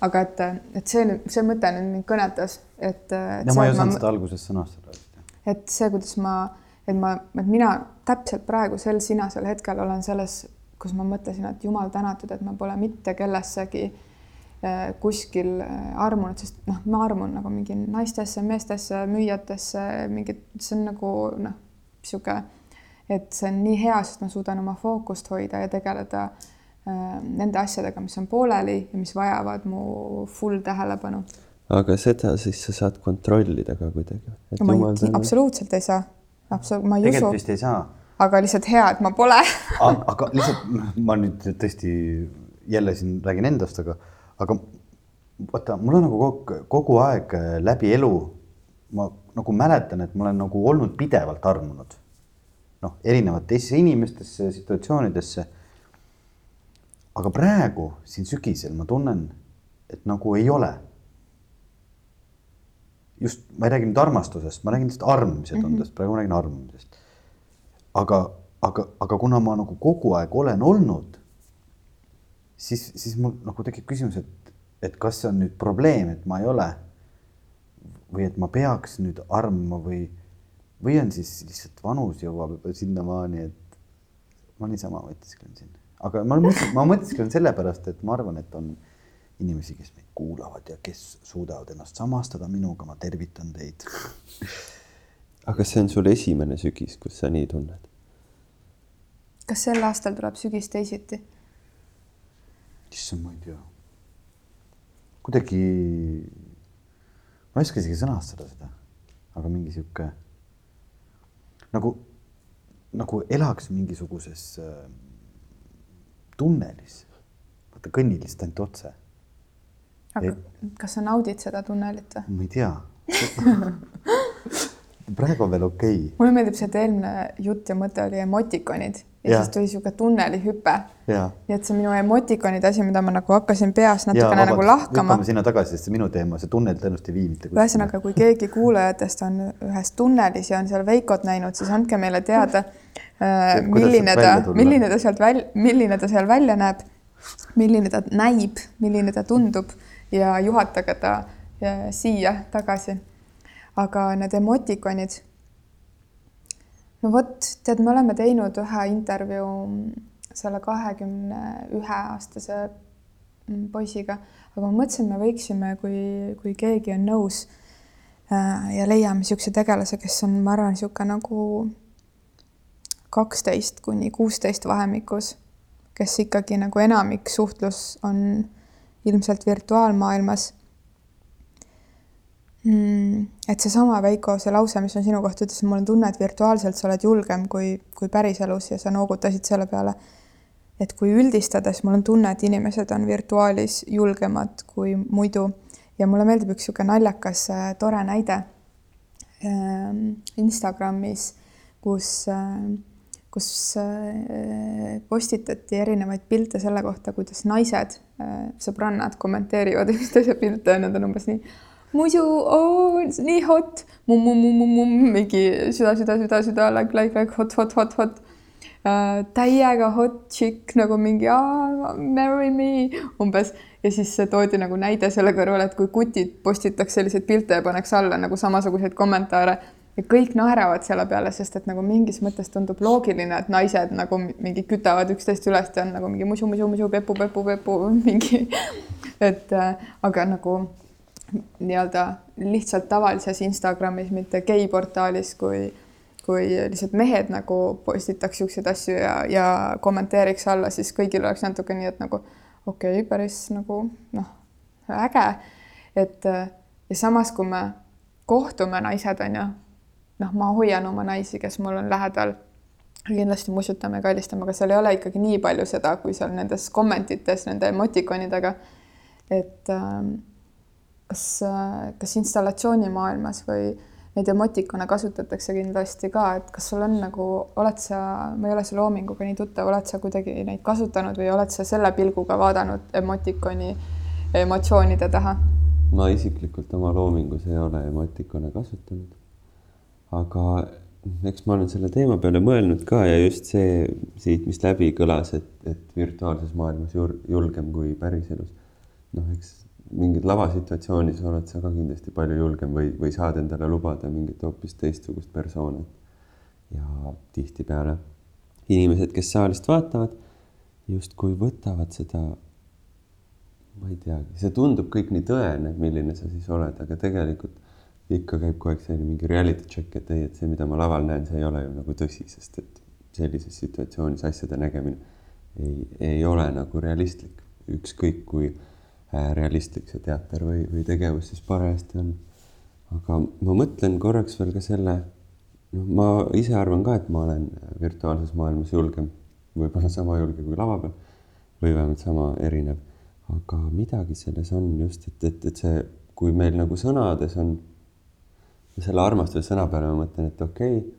aga et, et see see mõte nüüd mind kõnetas, et. no ma ei osanud seda alguses sõnastada. et see, kuidas ma, et ma, et mina täpselt praegu sel sinasel hetkel olen selles kus ma mõtlesin, et jumal tänatud, et ma pole mitte kellessegi äh, kuskil äh, armunud, sest noh, ma armun nagu mingi naistesse, meestesse, müüjatesse, mingid, see on nagu noh, niisugune, et see on nii hea, sest ma suudan oma fookust hoida ja tegeleda äh, nende asjadega, mis on pooleli ja mis vajavad mu full tähelepanu. aga seda siis sa saad kontrollida ka kuidagi? ma ei, absoluutselt ei saa. absoluutselt, ma ei tegelikult usu. vist ei saa aga lihtsalt hea, et ma pole *laughs* aga lihtsalt ma nüüd tõesti jälle siin räägin endast, aga, aga vaata, mul on nagu kogu, kogu aeg läbi elu ma nagu mäletan, et ma olen nagu olnud pidevalt armunud. noh, erinevatesse inimestesse, situatsioonidesse. aga praegu siin sügisel ma tunnen, et nagu ei ole. just, ma ei räägi nüüd armastusest, ma räägin lihtsalt armumise tundest mm, -hmm. praegu ma räägin armumisest aga, aga, aga kuna ma nagu kogu aeg olen olnud, siis, siis mul nagu tekib küsimus, et, et kas see on nüüd probleem, et ma ei ole või et ma peaks nüüd armuma või, või on siis lihtsalt vanus jõuab juba sinnamaani, et ma niisama mõtisklen siin, aga ma mõtlen, ma mõtisklen sellepärast, et ma arvan, et on inimesi, kes meid kuulavad ja kes suudavad ennast samastada minuga, ma tervitan teid aga kas see on sul esimene sügis, kus sa nii tunned? kas sel aastal tuleb sügis teisiti? issand, ma ei tea. kuidagi, ma ei oska isegi sõnastada seda, aga mingi sihuke nagu, nagu elaks mingisuguses äh, tunnelis. vaata, kõnnid lihtsalt ainult otse. aga et, kas sa naudid seda tunnelit või? ma ei tea *laughs* *laughs* praegu on veel okei okay.. mulle meeldib see, et eelmine jutt ja mõte oli emotikonid ja, ja siis tuli niisugune tunnelihüpe. nii et see minu emotikonide asi, mida ma nagu hakkasin peas natukene nagu lahkama. lükkame sinna tagasi, sest see minu teema, see tunnel tõenäoliselt ei vii mitte kuskile. ühesõnaga, kui keegi kuulajatest on ühes tunnelis ja on seal Veikot näinud, siis andke meile teada, *laughs* äh, milline ta, milline ta sealt välja, milline ta seal välja näeb, milline ta näib, milline ta tundub ja juhatage ta ja siia tagasi aga need emotikonid. no vot, tead, me oleme teinud ühe intervjuu selle kahekümne ühe aastase poisiga, aga ma mõtlesin, me võiksime, kui, kui keegi on nõus äh, ja leiame niisuguse tegelase, kes on, ma arvan, niisugune nagu kaksteist kuni kuusteist vahemikus, kes ikkagi nagu enamik suhtlus on ilmselt virtuaalmaailmas mm,? et seesama Veiko, see lause, mis on sinu kohta, ütles, mul on tunne, et virtuaalselt sa oled julgem kui, kui päriselus ja sa noogutasid selle peale. et kui üldistada, siis mul on tunne, et inimesed on virtuaalis julgemad kui muidu ja mulle meeldib üks niisugune naljakas äh, tore näide ähm, Instagramis, kus äh, kus äh, postitati erinevaid pilte selle kohta, kuidas naised, sõbrannad kommenteerivad *laughs* üksteise pilte ja nad on umbes nii muidu oh, nii hot, mumm-mumm-mumm-mumm, mingi süda, süda, süda, süda, like, like, like, hot, hot, hot, hot. Äh,. täiega hot chick nagu mingi marry me umbes. Ja siis toodi nagu näide selle kõrval, et kui kutid postitaks selliseid pilte ja paneks alla nagu samasuguseid kommentaare. Ja kõik naeravad selle peale, sest et nagu mingis mõttes tundub loogiline, et naised nagu mingi kütavad üksteist üles ja on nagu mingi musu, musu, musu, pepu, pepu, pepu, *laughs* mingi. Et äh, aga nagu nii-öelda lihtsalt tavalises Instagramis, mitte geiportaalis, kui, kui lihtsalt mehed nagu postitaks niisuguseid asju ja, ja kommenteeriks alla, siis kõigil oleks natuke nii, et nagu okei okay,, päris nagu noh, äge. et ja samas, kui me kohtume naised, on ju, noh, ma hoian oma naisi, kes mul on lähedal kindlasti musutame, kallistame, aga seal ei ole ikkagi nii palju seda, kui seal nendes kommentites nende emotikonidega. et ähm, kas, kas installatsioonimaailmas või neid emotikone kasutatakse kindlasti ka, et kas sul on nagu, oled sa, ma ei ole selle loominguga nii tuttav, oled sa kuidagi neid kasutanud või oled sa selle pilguga vaadanud emotikoni emotsioonide taha? ma isiklikult oma loomingus ei ole emotikone kasutanud. aga eks ma olen selle teema peale mõelnud ka ja just see siit, mis läbi kõlas, et, et virtuaalses maailmas julgem kui päriselus. noh, eks mingid lavasituatsioonis oled sa ka kindlasti palju julgem või, või saad endale lubada mingit hoopis teistsugust persooni. ja tihtipeale inimesed, kes saalist vaatavad, justkui võtavad seda, ma ei teagi, see tundub kõik nii tõene, milline sa siis oled, aga tegelikult ikka käib kogu aeg selline mingi reality check, et ei, et see, mida ma laval näen, see ei ole ju nagu tõsi, sest et sellises situatsioonis asjade nägemine ei, ei ole nagu realistlik, ükskõik kui realistlik see teater või, või tegevus siis parajasti on. aga ma mõtlen korraks veel ka selle, noh, ma ise arvan ka, et ma olen virtuaalses maailmas julgem, võib-olla sama julge kui lava peal või vähemalt sama erinev, aga midagi selles on just, et, et, et see, kui meil nagu sõnades on selle armastuse sõna peale ma mõtlen, et okei okay,,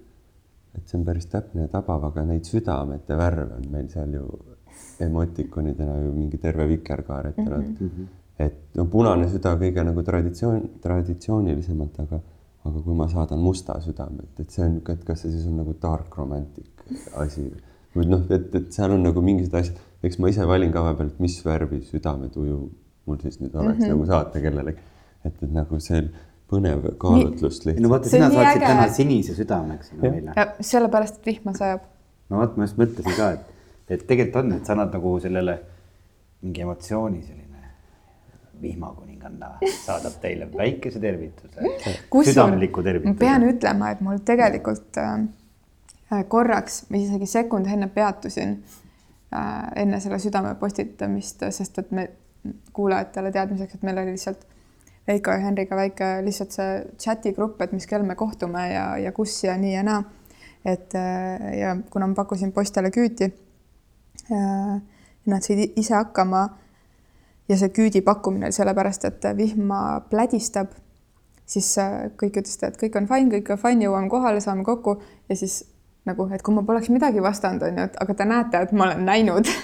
et see on päris täpne ja tabav, aga neid südamete värve on meil seal ju emotikonidena ju mingi terve vikerkaar ette nähtud mm. -hmm. et no punane süda kõige nagu traditsioon, traditsioonilisemalt, aga, aga kui ma saadan musta südame, et, et see on, et kas see siis on nagu dark romantic asi või noh, et, et seal on nagu mingisugused asjad, eks ma ise valin ka vahepeal, et mis värvi südametuju mul siis nüüd oleks mm -hmm. nagu saata kellelegi. et, et nagu see põnev kaalutlus lihtsalt. no vaata, sina saatsid täna sinise südame, eks ole meile. sellepärast, et vihma sajab. no vot, ma just mõtlesin ka, et, et tegelikult on, et sa annad nagu sellele mingi emotsiooni, selline vihmakuninganna saadab teile väikese tervituse, südamliku tervituse. pean ütlema, et mul tegelikult äh, korraks, isegi sekund enne peatusin äh, enne selle südame postitamist, sest et me kuulajatele teadmiseks, et meil oli lihtsalt Veiko ja Henriga väike lihtsalt see chati grupp, et mis kell me kohtume ja, ja kus ja nii ja naa. et äh, ja kuna ma pakkusin poistele küüti, äh, nad said ise hakkama. Ja see küüdi pakkumine oli sellepärast, et vihma plädistab, siis äh, kõik ütlesid, et kõik on fine, kõik on fine, jõuame kohale, saame kokku. Ja siis nagu, et kui ma poleks midagi vastanud, on ju, et aga te näete, et ma olen näinud. *laughs*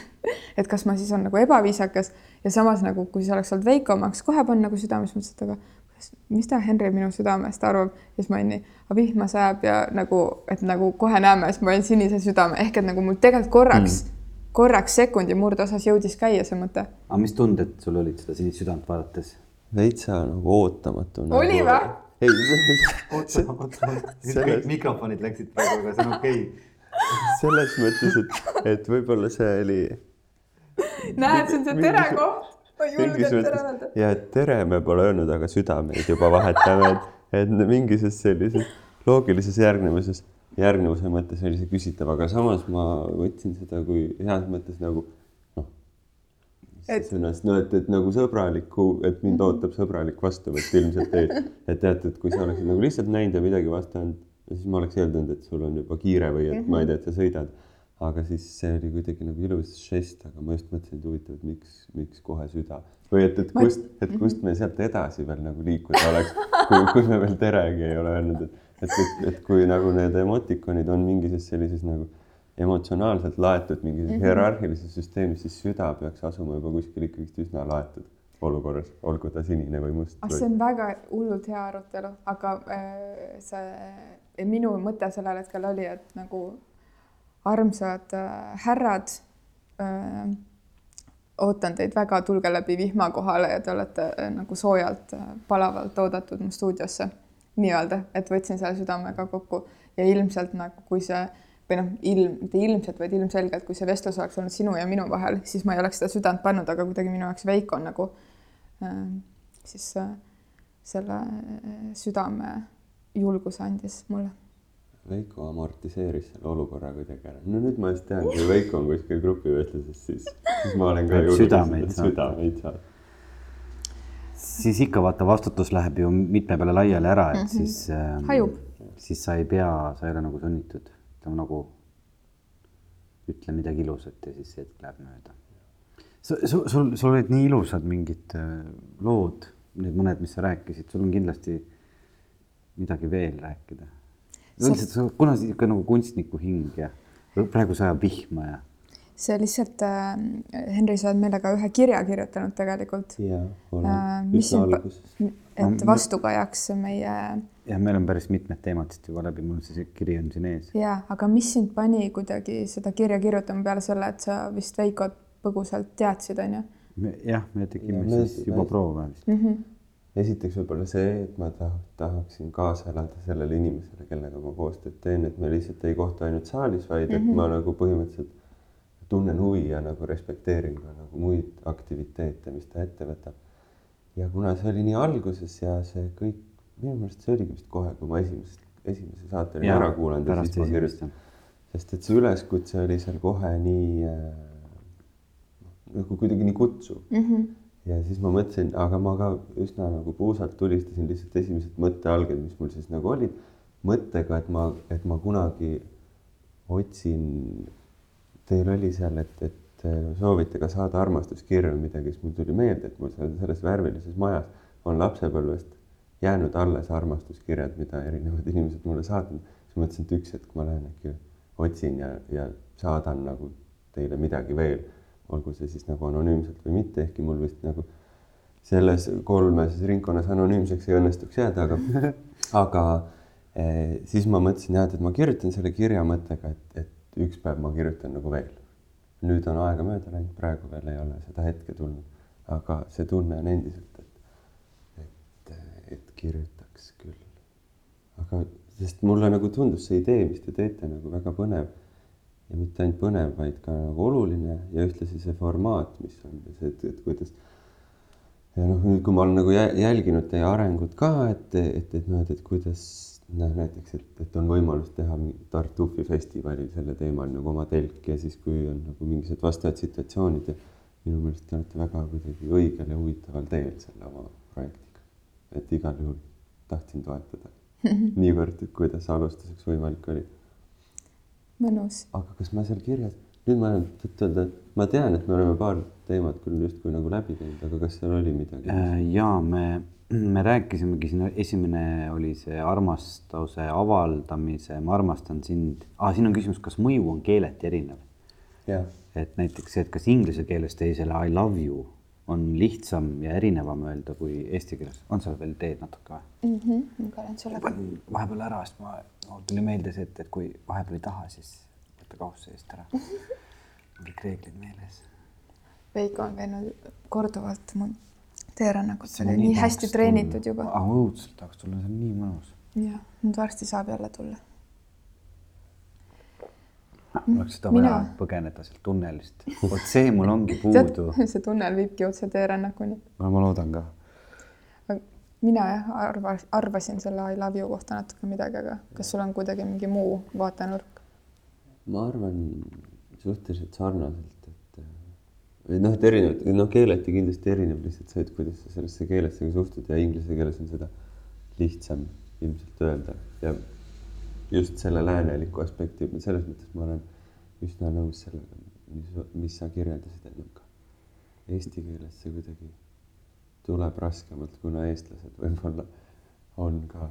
Et kas ma siis on nagu ebaviisakas. Ja samas nagu, kui see oleks olnud Veiko, ma oleks kohe pannud nagu südames, mõtlesin, et aga mis ta Henri minu südamest arvab? Siis ma olin nii, vihma sajab ja nagu, et nagu kohe näeme, siis ma olin sinise südame. Ehk et nagu mul tegelikult korraks mm., korraks sekundi murdeosas jõudis käia see mõte. aga mis tunded sul olid seda sinist südant vaadates? veitsa nagu ootamatu nagu.... oli või? ei. oota, oota, kõik mikrofonid läksid praegu, aga see on okei okay. selles mõttes, et, et võib-olla see oli näed, see on see tere koht. ma julgen tere öelda. ja tere me pole öelnud, aga südameid juba vahetame, et, et mingisuguses sellises loogilises järgnevuses, järgnevuse mõttes oli see küsitav, aga samas ma võtsin seda kui heas mõttes nagu noh. et sõnast, no et, et nagu sõbraliku, et mind mhm. ootab sõbralik vastuvõtt ilmselt, et, et tead, et kui sa oleksid nagu lihtsalt näinud ja midagi vastanud, siis ma oleks eeldanud, et sul on juba kiire või et ma ei tea, et sa sõidad aga siis see oli kuidagi nagu ilus žest, aga ma just mõtlesin, et huvitav, et miks, miks kohe süda või et, et kust, et mhm. kust me sealt edasi veel nagu liikuda oleks, kui, kui me veel teregi ei ole öelnud, et, et, et, et kui nagu need emotikonid on mingis sellises nagu emotsionaalselt laetud mingis mm -hmm. hierarhilises süsteemis, siis süda peaks asuma juba kuskil ikkagist üsna laetud olukorras, olgu ta sinine või must. ah, see on väga hullult hea arutelu, aga äh, see minu mõte sellel hetkel oli, et nagu armsad äh, härrad. Äh, ootan teid väga, tulge läbi vihma kohale ja te olete äh, nagu soojalt, palavalt oodatud mu stuudiosse nii-öelda, et võtsin selle südamega kokku ja ilmselt nagu, kui see või noh, ilm, mitte ilmselt, vaid ilmselgelt, kui see vestlus oleks olnud sinu ja minu vahel, siis ma ei oleks seda südant pannud, aga kuidagi minu jaoks Veiko on nagu äh, siis äh, selle südame julguse andis mulle Veiko amortiseeris selle olukorra kuidagi ära. no nüüd ma just tean, kui Veiko on kuskil grupivestluses, siis, siis ma olen ka südameid südameid saada. Siis ikka vaata, vastutus läheb ju mitme peale laiali ära, et mm -hmm. siis ähm,. hajub. siis sa ei pea, sa ei ole nagu sunnitud, ütleme nagu ütle midagi ilusat ja siis see hetk läheb mööda. sul, sul, sul olid nii ilusad mingid äh, lood, need mõned, mis sa rääkisid, sul on kindlasti midagi veel rääkida üldiselt sa oled kunagi ikka nagu kunstniku hing ja praegu sajab vihma ja. See lihtsalt äh,, Henri, sa oled meile ka ühe kirja kirjutanud tegelikult. jaa, olen äh, üsna alguses. et vastukajaks meie. jah, meil on päris mitmed teemad siit juba läbi, mul see kiri on siin ees. ja, aga mis sind pani kuidagi seda kirja kirjutama peale selle, et sa vist Veikot põgusalt teadsid, onju? jah, me tegime ja, siis juba proove vist mm. -hmm esiteks võib-olla see, et ma tah-, tahaksin kaasa elada sellele inimesele, kellega ma koostööd teen, et me lihtsalt ei kohtu ainult saalis, vaid et mm -hmm. ma nagu põhimõtteliselt tunnen huvi ja nagu respekteerin ka nagu muid aktiviteete, mis ta ette võtab. ja kuna see oli nii alguses ja see kõik, minu meelest see oligi vist kohe, kui ma esimesest, esimese saate olin ära kuulanud ja siis ma kirjutasin. sest et see üleskutse oli seal kohe nii äh, nagu kuidagi nii kutsuv mm. -hmm. ja siis ma mõtlesin, aga ma ka üsna nagu puusalt tulistasin lihtsalt esimesed mõttealged, mis mul siis nagu olid, mõttega, et ma, et ma kunagi otsin, teil oli seal, et, et soovite ka saada armastuskirja või midagi, siis mul tuli meelde, et mul seal selles värvilises majas on lapsepõlvest jäänud alles armastuskirjad, mida erinevad *laughs* inimesed mulle saatnud. siis mõtlesin, et üks hetk ma lähen äkki otsin ja, ja saadan nagu teile midagi veel olgu see siis nagu anonüümselt või mitte, ehkki mul vist nagu selles kolmes ringkonnas anonüümseks ei õnnestuks jääda, aga, *laughs* aga eh, siis ma mõtlesin jah, et ma kirjutan selle kirja mõttega, et, et üks päev ma kirjutan nagu veel. nüüd on aega mööda läinud, praegu veel ei ole seda hetke tulnud, aga see tunne on endiselt, et, et, et kirjutaks küll. aga sest mulle nagu tundus see idee, mis te teete nagu väga põnev ja mitte ainult põnev, vaid ka nagu oluline ja ühtlasi see formaat, mis on see, et, et kuidas. ja noh, nüüd, kui ma olen nagu jälginud teie arengut ka, et, et, et noh, et, et kuidas noh, näiteks, et, et on võimalus teha Tartufi festivalil selle teemal nagu oma telk ja siis, kui on nagu mingisugused vastavad situatsioonid ja minu meelest te olete väga kuidagi õigel ja huvitaval teel selle oma projektiga. et igal juhul tahtsin toetada *laughs* niivõrd, kuidas alustuseks võimalik oli mõnus. aga kas ma seal kirjas, nüüd ma olen tõtt-öelda, ma tean, et me oleme paar teemat küll justkui nagu läbi teinud, aga kas seal oli midagi? Äh, ja me, me rääkisimegi siin, esimene oli see armastuse avaldamise, ma armastan sind ah,. siin on küsimus, kas mõju on keeleti erinev? et näiteks see, et kas inglise keeles teisele I love you on lihtsam ja erinevam öelda kui eesti keeles. on sa veel teed natuke või mm? -hmm, ma panen sulle ka. vahepeal ära, sest ma, mul tuli meelde see, et, et kui vahepeal ei taha, siis võta kauss seest ära. *laughs* kõik reeglid meeles. Veiko on käinud korduvalt mul teerännakut, see oli nii, nii hästi treenitud juba. ah õudselt tahaks tulla, see on nii mõnus. jah, nüüd varsti saab jälle tulla mul oleks seda vaja põgeneda sealt tunnelist. vot see mul ongi *laughs* puudu. see tunnel viibki otse teerännakuni. no ma loodan ka. mina jah arva, arvasin selle I love you kohta natuke midagi, aga kas sul on kuidagi mingi muu vaatenurk? ma arvan suhteliselt sarnaselt, või noh, et erinevad, noh, keeleti kindlasti erineb lihtsalt see, et kuidas sa sellesse keelesse suhtud ja inglise keeles on seda lihtsam ilmselt öelda ja just selle lääneliku aspekti, selles mõttes ma olen üsna nõus sellega, mis, mis sa kirjeldasid ennem ka. Eesti keeles see kuidagi tuleb raskemalt, kuna eestlased võib-olla on ka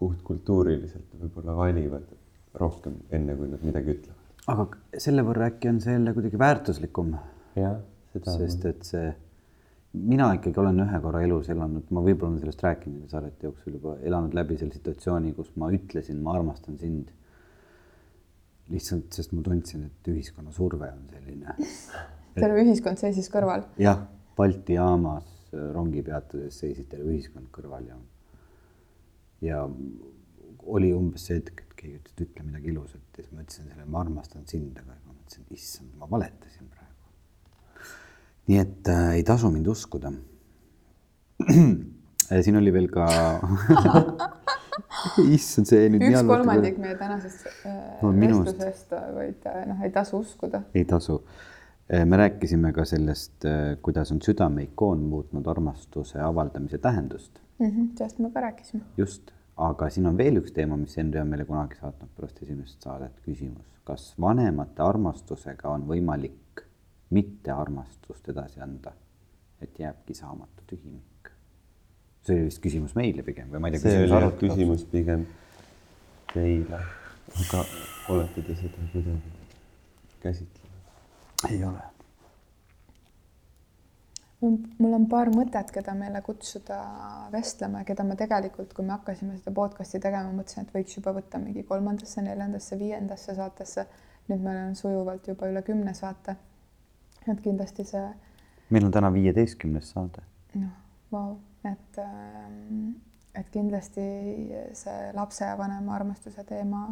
puhtkultuuriliselt võib-olla valivad rohkem, enne kui nad midagi ütlevad. Aga selle võrra äkki on see jälle kuidagi väärtuslikum? jah, seda. sest et see mina ikkagi olen ühe korra elus elanud, ma võib-olla olen sellest rääkinud nende saadete jooksul juba, elanud läbi selle situatsiooni, kus ma ütlesin, ma armastan sind. lihtsalt, sest ma tundsin, et ühiskonna surve on selline *laughs* terve ühiskond seisis kõrval? jah, Balti jaamas rongipeatuses seisid terve ühiskond kõrval ja, ja oli umbes see hetk, et keegi ütles, et ütle midagi ilusat ja siis ma ütlesin sellele, ma armastan sind, aga ma mõtlesin, issand, ma valetasin praegu nii et äh, ei tasu mind uskuda *clears throat* siin oli veel ka *laughs* issand, see nüüd. üks kolmandik meie tänasest äh, no, vestlusest, vaid äh, noh, ei tasu uskuda. ei tasu. Äh, me rääkisime ka sellest, kuidas on südameikoon muutnud armastuse avaldamise tähendust mm. -hmm, sellest me ka rääkisime. just, aga siin on veel üks teema, mis Henri on meile kunagi saatnud pärast esimest saadet, küsimus, kas vanemate armastusega on võimalik mittearmastust edasi anda, et jääbki saamatu tühimik. see oli vist küsimus meile pigem või ma ei tea. see oli jah küsimus pigem teile, aga olete te seda kuidagi käsitlenud? ei ole. Mul on paar mõtet, keda meile kutsuda vestlema, keda me tegelikult, kui me hakkasime seda podcast'i tegema, mõtlesin, et võiks juba võtta mingi kolmandasse, neljandasse, viiendasse saatesse. nüüd meil on sujuvalt juba üle kümne saate et kindlasti see. meil on täna viieteistkümnes saade. noh, vau, et, ähm, et kindlasti see lapse ja vanema armastuse teema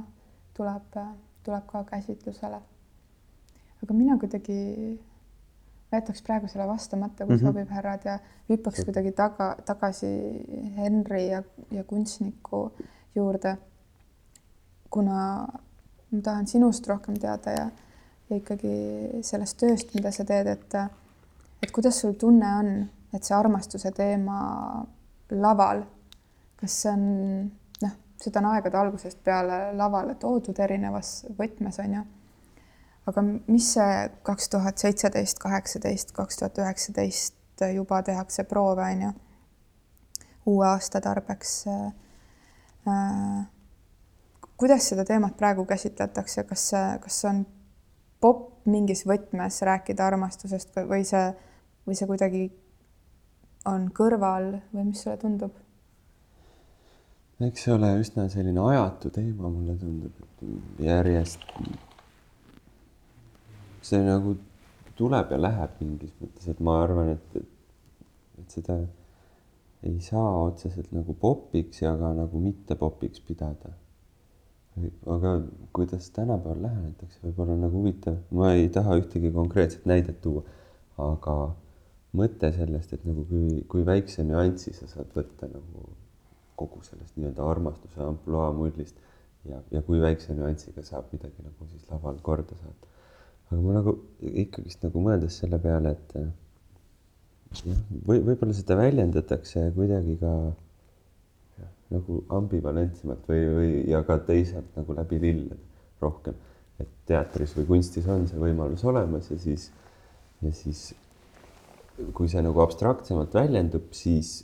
tuleb, tuleb ka käsitlusele. aga mina kuidagi jätaks praegu selle vastamata, kui mm -hmm. sobib, härrad, ja hüppaks kuidagi taga, tagasi Henri ja, ja kunstniku juurde. kuna ma tahan sinust rohkem teada ja, ja ikkagi sellest tööst, mida sa teed, et, et kuidas sul tunne on, et see armastuse teema laval, kas see on noh, seda on aegade algusest peale lavale toodud erinevas võtmes on ju aga mis see kaks tuhat seitseteist, kaheksateist, kaks tuhat üheksateist juba tehakse proove, on ju, uue aasta tarbeks äh,. kuidas seda teemat praegu käsitletakse, kas kas see on popp mingis võtmes rääkida armastusest või see, või see kuidagi on kõrval või mis sulle tundub? eks see ole üsna selline ajatu teema, mulle tundub, et järjest see nagu tuleb ja läheb mingis mõttes, et ma arvan, et, et seda ei saa otseselt nagu popiks ja ka nagu mitte popiks pidada. aga kuidas tänapäeval lähenetakse, võib-olla nagu huvitav, ma ei taha ühtegi konkreetset näidet tuua, aga mõte sellest, et nagu kui, kui väikse nüansi sa saad võtta nagu kogu sellest nii-öelda armastuse ampluaa mullist ja, ja kui väikse nüansiga saab midagi nagu siis laval korda saata aga ma nagu ikkagist nagu mõeldes selle peale, et jah, või võib-olla seda väljendatakse kuidagi ka nagu ambivalentsemalt või, või ja ka teisalt nagu läbi lillede rohkem. et teatris või kunstis on see võimalus olemas ja siis, ja siis kui see nagu abstraktsemalt väljendub, siis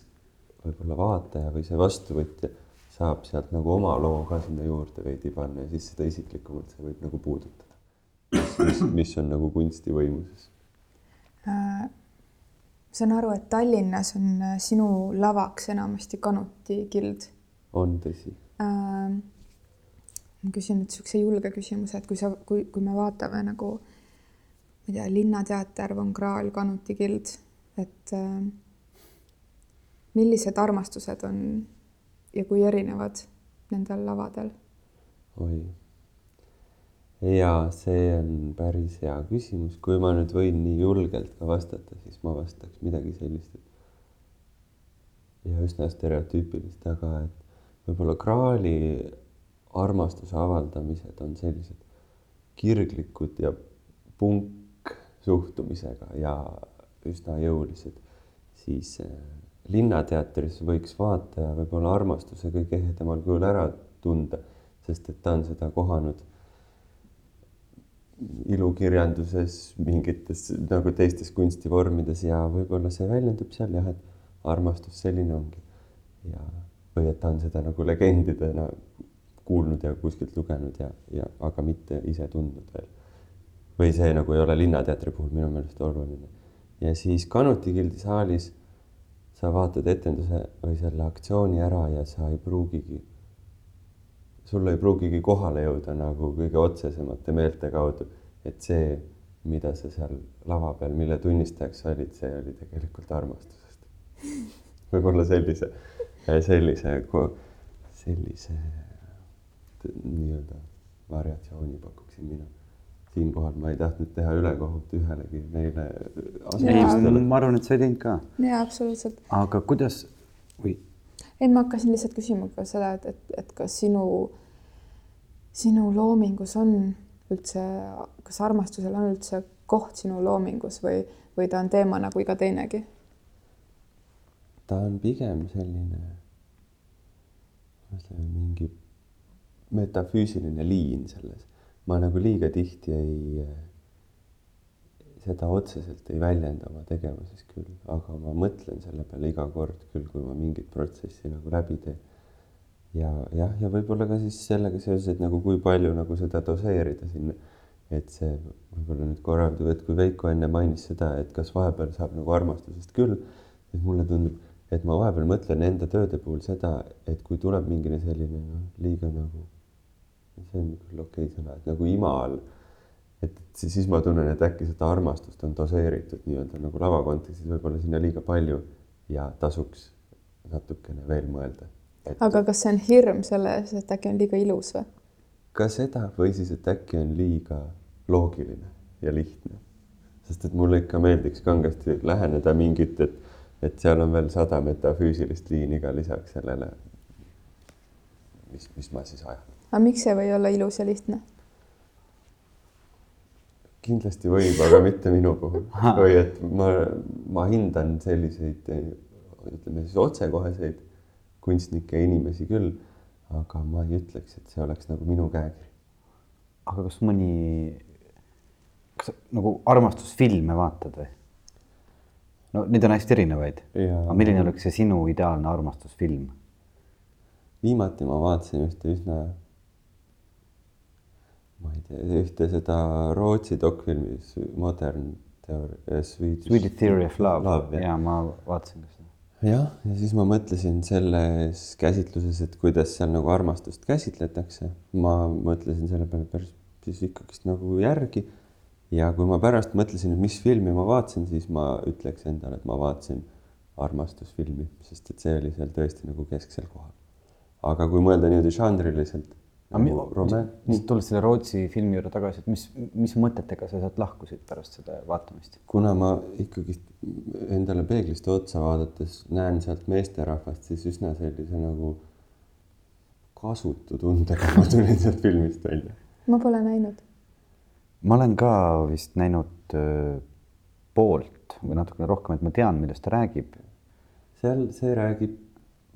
võib-olla vaataja või see vastuvõtja saab sealt nagu oma loo ka sinna juurde veidi panna ja siis seda isiklikumalt see võib nagu puudutada mis, mis on nagu kunsti võimuses? Äh, saan aru, et Tallinnas on äh, sinu lavaks enamasti Kanuti kild. on tõsi äh,? ma küsin nüüd niisuguse julge küsimuse, et kui sa, kui, kui me vaatame nagu ma ei tea, Linnateater, Von Krahl, Kanuti kild, et äh, millised armastused on ja kui erinevad nendel lavadel? oi ja see on päris hea küsimus, kui ma nüüd võin nii julgelt ka vastata, siis ma vastaks midagi sellist, et ja üsna stereotüüpilist, aga et võib-olla Kraali armastuse avaldamised on sellised kirglikud ja punksuhtumisega ja üsna jõulised, siis äh, Linnateatris võiks vaataja võib-olla armastuse kõige ehedamal kujul ära tunda, sest et ta on seda kohanud ilukirjanduses, mingites nagu teistes kunstivormides ja võib-olla see väljendub seal jah, et armastus selline ongi. ja, või et ta on seda nagu legendidena kuulnud ja kuskilt lugenud ja, ja aga mitte ise tundnud veel. või see nagu ei ole Linnateatri puhul minu meelest oluline. ja siis Kanuti gildi saalis sa vaatad etenduse või selle aktsiooni ära ja sa ei pruugigi sul ei pruugigi kohale jõuda nagu kõige otsesemate meelte kaudu, et see, mida sa seal lava peal, mille tunnistajaks olid, see oli tegelikult armastusest. *laughs* võib-olla sellise, sellise, sellise nii-öelda variatsiooni pakuksin mina. siinkohal ma ei tahtnud teha ülekohut ühelegi neile. ma arvan, et sa ei teinud ka. jaa, absoluutselt. aga kuidas või ei, ma hakkasin lihtsalt küsima ka seda, et, et, et kas sinu, sinu loomingus on üldse, kas armastusel on üldse koht sinu loomingus või, või ta on teema nagu iga teinegi? ta on pigem selline, ütleme mingi metafüüsiline liin selles. ma nagu liiga tihti ei seda otseselt ei väljenda oma tegevuses küll, aga ma mõtlen selle peale iga kord küll, kui ma mingit protsessi nagu läbi teen. ja jah, ja võib-olla ka siis sellega seoses, et nagu kui palju nagu seda doseerida sinna. et see võib-olla nüüd korraldub, et kui Veiko enne mainis seda, et kas vahepeal saab nagu armastusest küll, siis mulle tundub, et ma vahepeal mõtlen enda tööde puhul seda, et kui tuleb mingine selline noh, liiga nagu, see on küll okei okay sõna, et nagu ima all et siis ma tunnen, et äkki seda armastust on doseeritud nii-öelda nagu lava kontekstis võib-olla sinna liiga palju ja tasuks natukene veel mõelda et.... aga kas see on hirm selle ees, et äkki on liiga ilus või? ka seda või siis, et äkki on liiga loogiline ja lihtne. sest et mulle ikka meeldiks kangesti läheneda mingit, et, et seal on veel sada metafüüsilist liini ka lisaks sellele, mis, mis ma siis ajan. aga miks ei või olla ilus ja lihtne? Kindlasti võib, aga mitte minu puhul. või et ma, ma hindan selliseid, ütleme siis otsekoheseid kunstnikke inimesi küll, aga ma ei ütleks, et see oleks nagu minu käekiri. aga kas mõni, kas nagu armastusfilme vaatad või? no neid on hästi erinevaid. aga milline oleks see sinu ideaalne armastusfilm? viimati ma vaatasin ühte üsna ma ei tea, ühte seda Rootsi dokfilmi Modern Theory, Swedish, Swedish Theory of Love, love, ja ma vaatasin ka seda. jah, ja siis ma mõtlesin selles käsitluses, et kuidas seal nagu armastust käsitletakse, ma mõtlesin selle peale päris siis ikkagist nagu järgi. ja kui ma pärast mõtlesin, et mis filmi ma vaatasin, siis ma ütleks endale, et ma vaatasin armastusfilmi, sest et see oli seal tõesti nagu kesksel kohal. aga kui mõelda niimoodi žanriliselt nagu romant-. tulles selle Rootsi filmi juurde tagasi, et mis, mis mõtetega sa sealt lahkusid pärast seda vaatamist? kuna ma ikkagi endale peeglist otsa vaadates näen sealt meesterahvast, siis üsna sellise nagu kasutu tundega ma tulin sealt filmist välja. ma pole näinud. ma olen ka vist näinud äh, poolt või natukene rohkem, et ma tean, millest ta räägib. seal see räägib,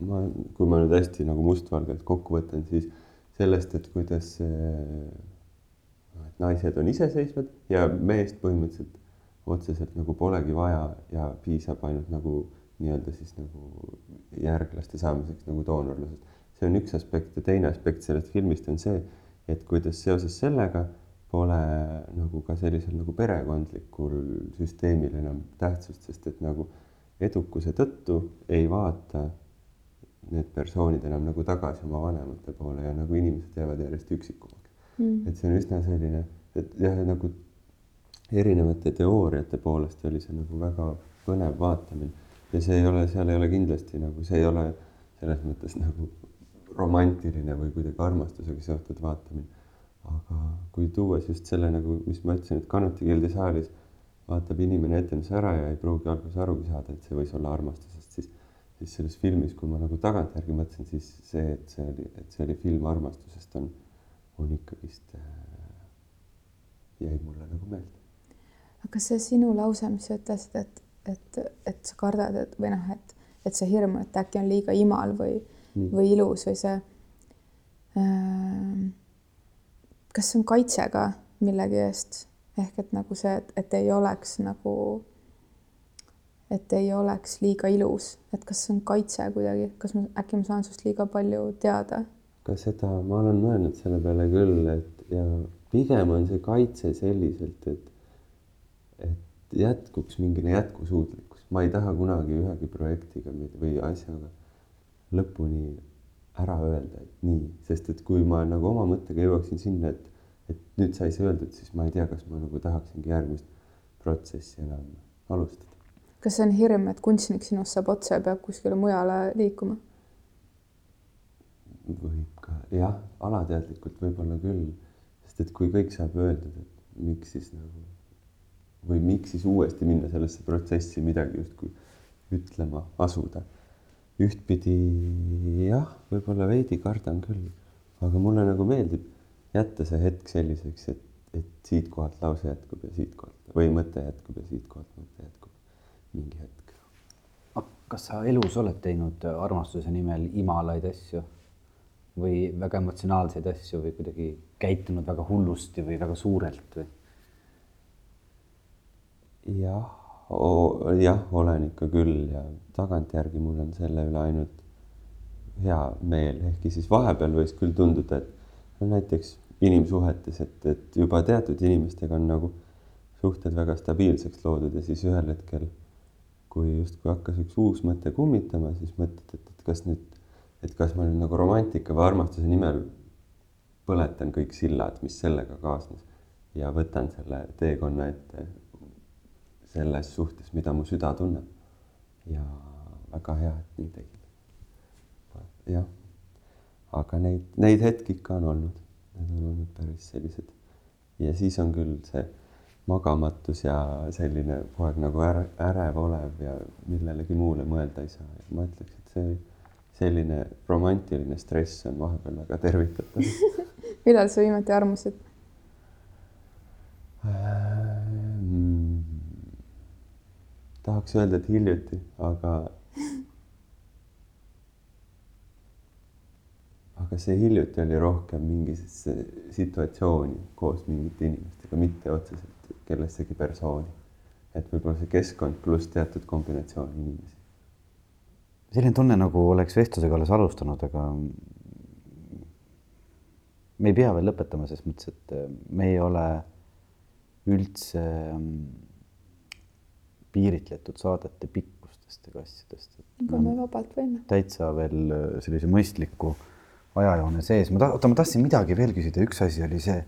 ma, kui ma nüüd hästi nagu mustvalgelt kokku võtan, siis sellest, et kuidas et naised on iseseisvad ja meest põhimõtteliselt otseselt nagu polegi vaja ja piisab ainult nagu nii-öelda siis nagu järglaste saamiseks nagu doonorlusest. see on üks aspekt ja teine aspekt sellest filmist on see, et kuidas seoses sellega pole nagu ka sellisel nagu perekondlikul süsteemil enam tähtsust, sest et nagu edukuse tõttu ei vaata need persoonid enam nagu tagasi oma vanemate poole ja nagu inimesed jäävad järjest üksikumaks mm.. et see on üsna selline, et jah, nagu erinevate teooriate poolest oli see nagu väga põnev vaatamine ja see ei ole, seal ei ole kindlasti nagu, see ei ole selles mõttes nagu romantiline või kuidagi armastusega seotud vaatamine. aga kui tuues just selle nagu, mis ma ütlesin, et Kanuti gildi saalis vaatab inimene etenduse ära ja ei pruugi alguses arugi saada, et see võis olla armastusest, siis selles filmis, kui ma nagu tagantjärgi mõtlesin, siis see, et see oli, et see oli film armastusest, on, on ikkagist äh,, jäi mulle nagu meelde. aga see sinu lause, mis sa ütlesid, et, et, et sa kardad, et või noh, et, et see hirm, et äkki on liiga imal või, või ilus või see äh,. kas see on kaitse ka millegi eest ehk et nagu see, et ei oleks nagu et ei oleks liiga ilus, et kas see on kaitse kuidagi, kas ma äkki ma saan sinust liiga palju teada? ka seda ma olen mõelnud selle peale küll, et ja pigem on see kaitse selliselt, et et jätkuks mingine jätkusuutlikkus, ma ei taha kunagi ühegi projektiga või asjaga lõpuni ära öelda, et nii, sest et kui ma nagu oma mõttega jõuaksin sinna, et, et nüüd sai see öeldud, siis ma ei tea, kas ma nagu tahaksingi järgmist protsessi enam alustada kas see on hirm, et kunstnik sinust saab otsa ja peab kuskile mujale liikuma? võib ka jah, alateadlikult võib-olla küll, sest et kui kõik saab öeldud, et miks siis nagu või miks siis uuesti minna sellesse protsessi midagi justkui ütlema asuda. ühtpidi jah, võib-olla veidi kardan küll, aga mulle nagu meeldib jätta see hetk selliseks, et, et siitkohalt lause jätkub ja siitkohalt või mõte jätkub ja siitkohalt mõte jätkub mingi hetk. kas sa elus oled teinud armastuse nimel imalaid asju või väga emotsionaalseid asju või kuidagi käitunud väga hullusti või väga suurelt või? jah, jah, olen ikka küll ja tagantjärgi mul on selle üle ainult hea meel, ehkki siis vahepeal võis küll tunduda, et no näiteks inimsuhetes, et, et juba teatud inimestega on nagu suhted väga stabiilseks loodud ja siis ühel hetkel kui justkui hakkas üks uus mõte kummitama, siis mõtled, et, et kas nüüd, et kas ma nüüd nagu romantika või armastuse nimel põletan kõik sillad, mis sellega kaasnes ja võtan selle teekonna ette selles suhtes, mida mu süda tunneb. ja väga hea, et nii tegin. jah, aga neid, neid hetki ikka on olnud, need on olnud päris sellised ja siis on küll see magamatus ja selline kogu aeg nagu äre, ärev olev ja millelegi muule mõelda ei saa. ma ütleks, et see selline romantiline stress on vahepeal väga tervitatav *laughs* millal sa viimati armusid? Mm. tahaks öelda, et hiljuti, aga *laughs* aga see hiljuti oli rohkem mingisse situatsiooni koos mingite inimestega, mitte otseselt kellessegi persooni. et võib-olla see keskkond pluss teatud kombinatsioon inimesi. selline tunne, nagu oleks vestlusega alles alustanud, aga me ei pea veel lõpetama, ses mõttes, et me ei ole üldse piiritletud saadete pikkustest ega asjadest. aga me vabalt võime. täitsa veel sellise mõistliku ajajoone sees, ma ta-, oota, ma tahtsin midagi veel küsida, üks asi oli see.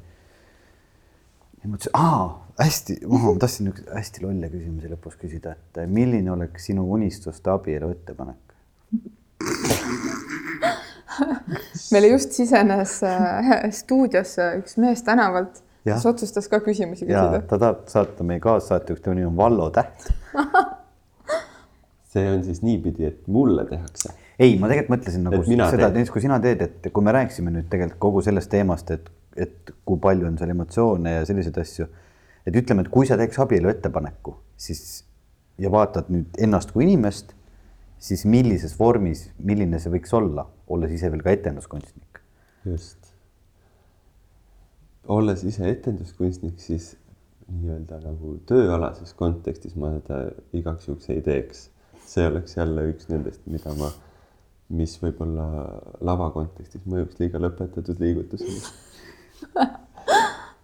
ja ma ütlesin, aa, hästi, ma tahtsin üks hästi lolle küsimusi lõpus küsida, et milline oleks sinu unistuste abielu ettepanek meile just sisenes äh, stuudiosse üks mees tänavalt, kes otsustas ka küsimusi küsida. ta tahab saata meie kaassaatejuht, tema nimi on Vallo Täht *laughs* see on siis niipidi, et mulle tehakse ei, ma tegelikult mõtlesin nagu seda, et kui sina teed, et kui me rääkisime nüüd tegelikult kogu sellest teemast, et, et kui palju on seal emotsioone ja selliseid asju. Et ütleme, et kui sa teeks abielu ettepaneku, siis ja vaatad nüüd ennast kui inimest, siis millises vormis, milline see võiks olla, olles ise veel ka etenduskunstnik? just. olles ise etenduskunstnik, siis nii-öelda nagu tööalases kontekstis ma seda igaks juhuks ei teeks. see oleks jälle üks nendest, mida ma mis võib-olla lava kontekstis mõjuks liiga lõpetatud liigutusele *laughs*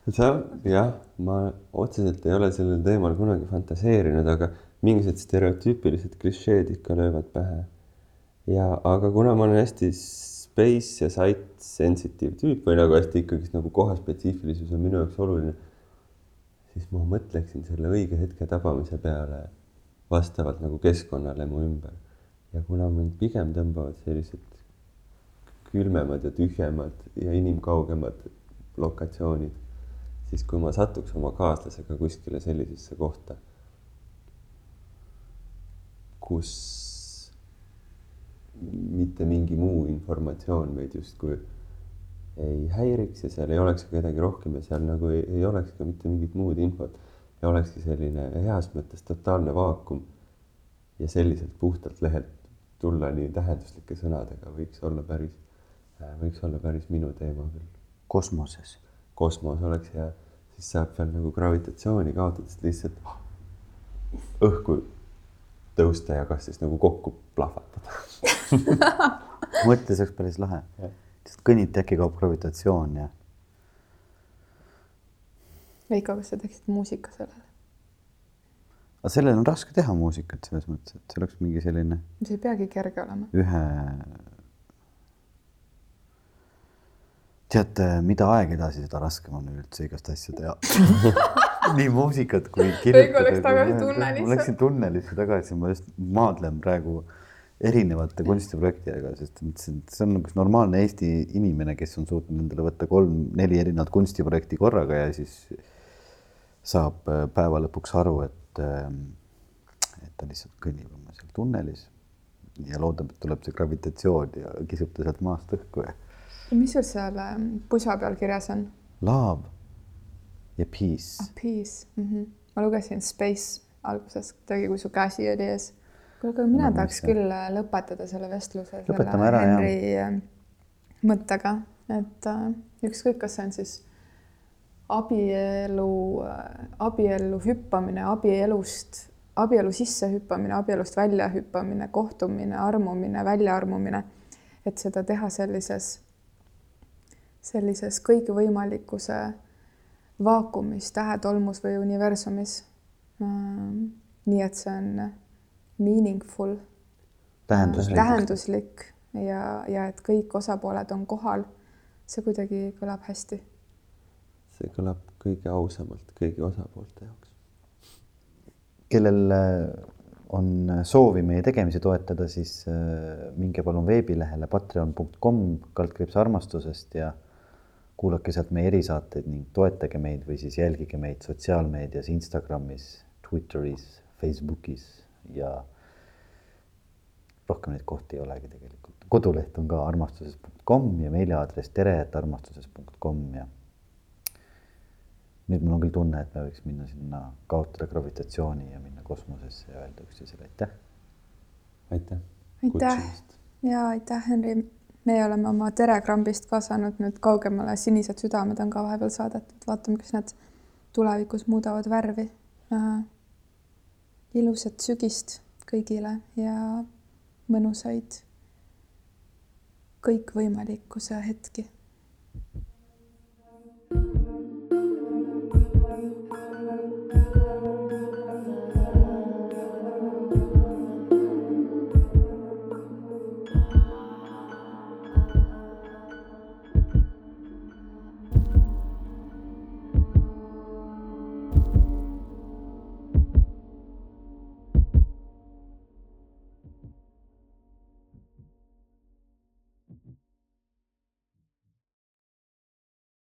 see jah, ma otseselt ei ole sellel teemal kunagi fantaseerinud, aga mingisugused stereotüüpilised klišeed ikka löövad pähe. ja, aga kuna ma olen hästi space ja site sensitive tüüp või nagu hästi ikkagist nagu kohaspetsiifilisus on minu jaoks oluline, siis ma mõtleksin selle õige hetke tabamise peale vastavalt nagu keskkonnale mu ümber ja kuna mind pigem tõmbavad sellised külmemad ja tühjemad ja inimkaugemad lokatsioonid, siis kui ma satuks oma kaaslasega kuskile sellisesse kohta, kus mitte mingi muu informatsioon meid justkui ei häiriks ja seal ei oleks kedagi rohkem ja seal nagu ei, ei oleks ka mitte mingit muud infot ja olekski selline heas mõttes totaalne vaakum ja selliselt puhtalt lehelt tulla nii tähenduslike sõnadega, võiks olla päris, võiks olla päris minu teema küll. kosmoses? Kosmos oleks hea, siis saab veel nagu gravitatsiooni kaotades lihtsalt õhku tõusta ja kas siis nagu kokku plahvatada *laughs* mõtle, see oleks päris lahe. lihtsalt kõnnid äkki kaob gravitatsioon ja. Veiko, kas sa teeksid muusika sellele? aga sellel on raske teha muusikat selles mõttes, et see oleks mingi selline. see ei peagi kerge olema. ühe. Tead, mida aeg edasi, seda raskem on üldse igast asju *laughs* teha nii muusikat kui kirjutada. Läks tagasi tunnelisse. ma läksin tunnelisse tagasi, ma just maadlen praegu erinevate kunstiprojektidega, sest see on üks normaalne Eesti inimene, kes on suutnud endale võtta kolm-neli erinevat kunstiprojekti korraga ja siis saab päeva lõpuks aru, et et, ähm, et ta lihtsalt kõnnib oma seal tunnelis ja loodab, et tuleb see gravitatsioon ja kisub ta sealt maast õhku ja. Mis sul seal ähm, pusa peal kirjas on? Love ja peace ah,. Peace mm, -hmm. ma lugesin space alguses kuidagi, kui su käsi oli ees. kuule, aga mina no, tahaks küll äh, lõpetada selle vestluse. lõpetame ära, jah. Ähm, mõttega, et äh, ükskõik, kas see on siis abielu, abiellu hüppamine, abielust, abielu sisse hüppamine, abielust välja hüppamine, kohtumine, armumine, väljaarmumine, et seda teha sellises, sellises kõigivõimalikkuse vaakumis, tähetolmus või universumis. nii et see on meaningful, tähenduslik, tähenduslik ja, ja et kõik osapooled on kohal. see kuidagi kõlab hästi see kõlab kõige ausamalt kõigi osapoolte jaoks. kellel äh, on soovi meie tegemisi toetada, siis äh, minge palun veebilehele patreon.com kaldkriips armastusest ja kuulake sealt meie erisaateid ning toetage meid või siis jälgige meid sotsiaalmeedias Instagramis, Twitteris, Facebookis ja rohkem neid kohti ei olegi tegelikult. koduleht on ka armastuses.com ja meiliaadress tere.armastuses.com ja nüüd mul on küll tunne, et me võiks minna sinna, kaotada gravitatsiooni ja minna kosmosesse ja öelda üksteisele aitäh. aitäh. aitäh ja aitäh, Henri. Meie oleme oma Telegrambist ka saanud nüüd kaugemale, Sinised südamed on ka vahepeal saadetud, vaatame, kas need tulevikus muudavad värvi äh,. ilusat sügist kõigile ja mõnusaid kõikvõimalikkuse hetki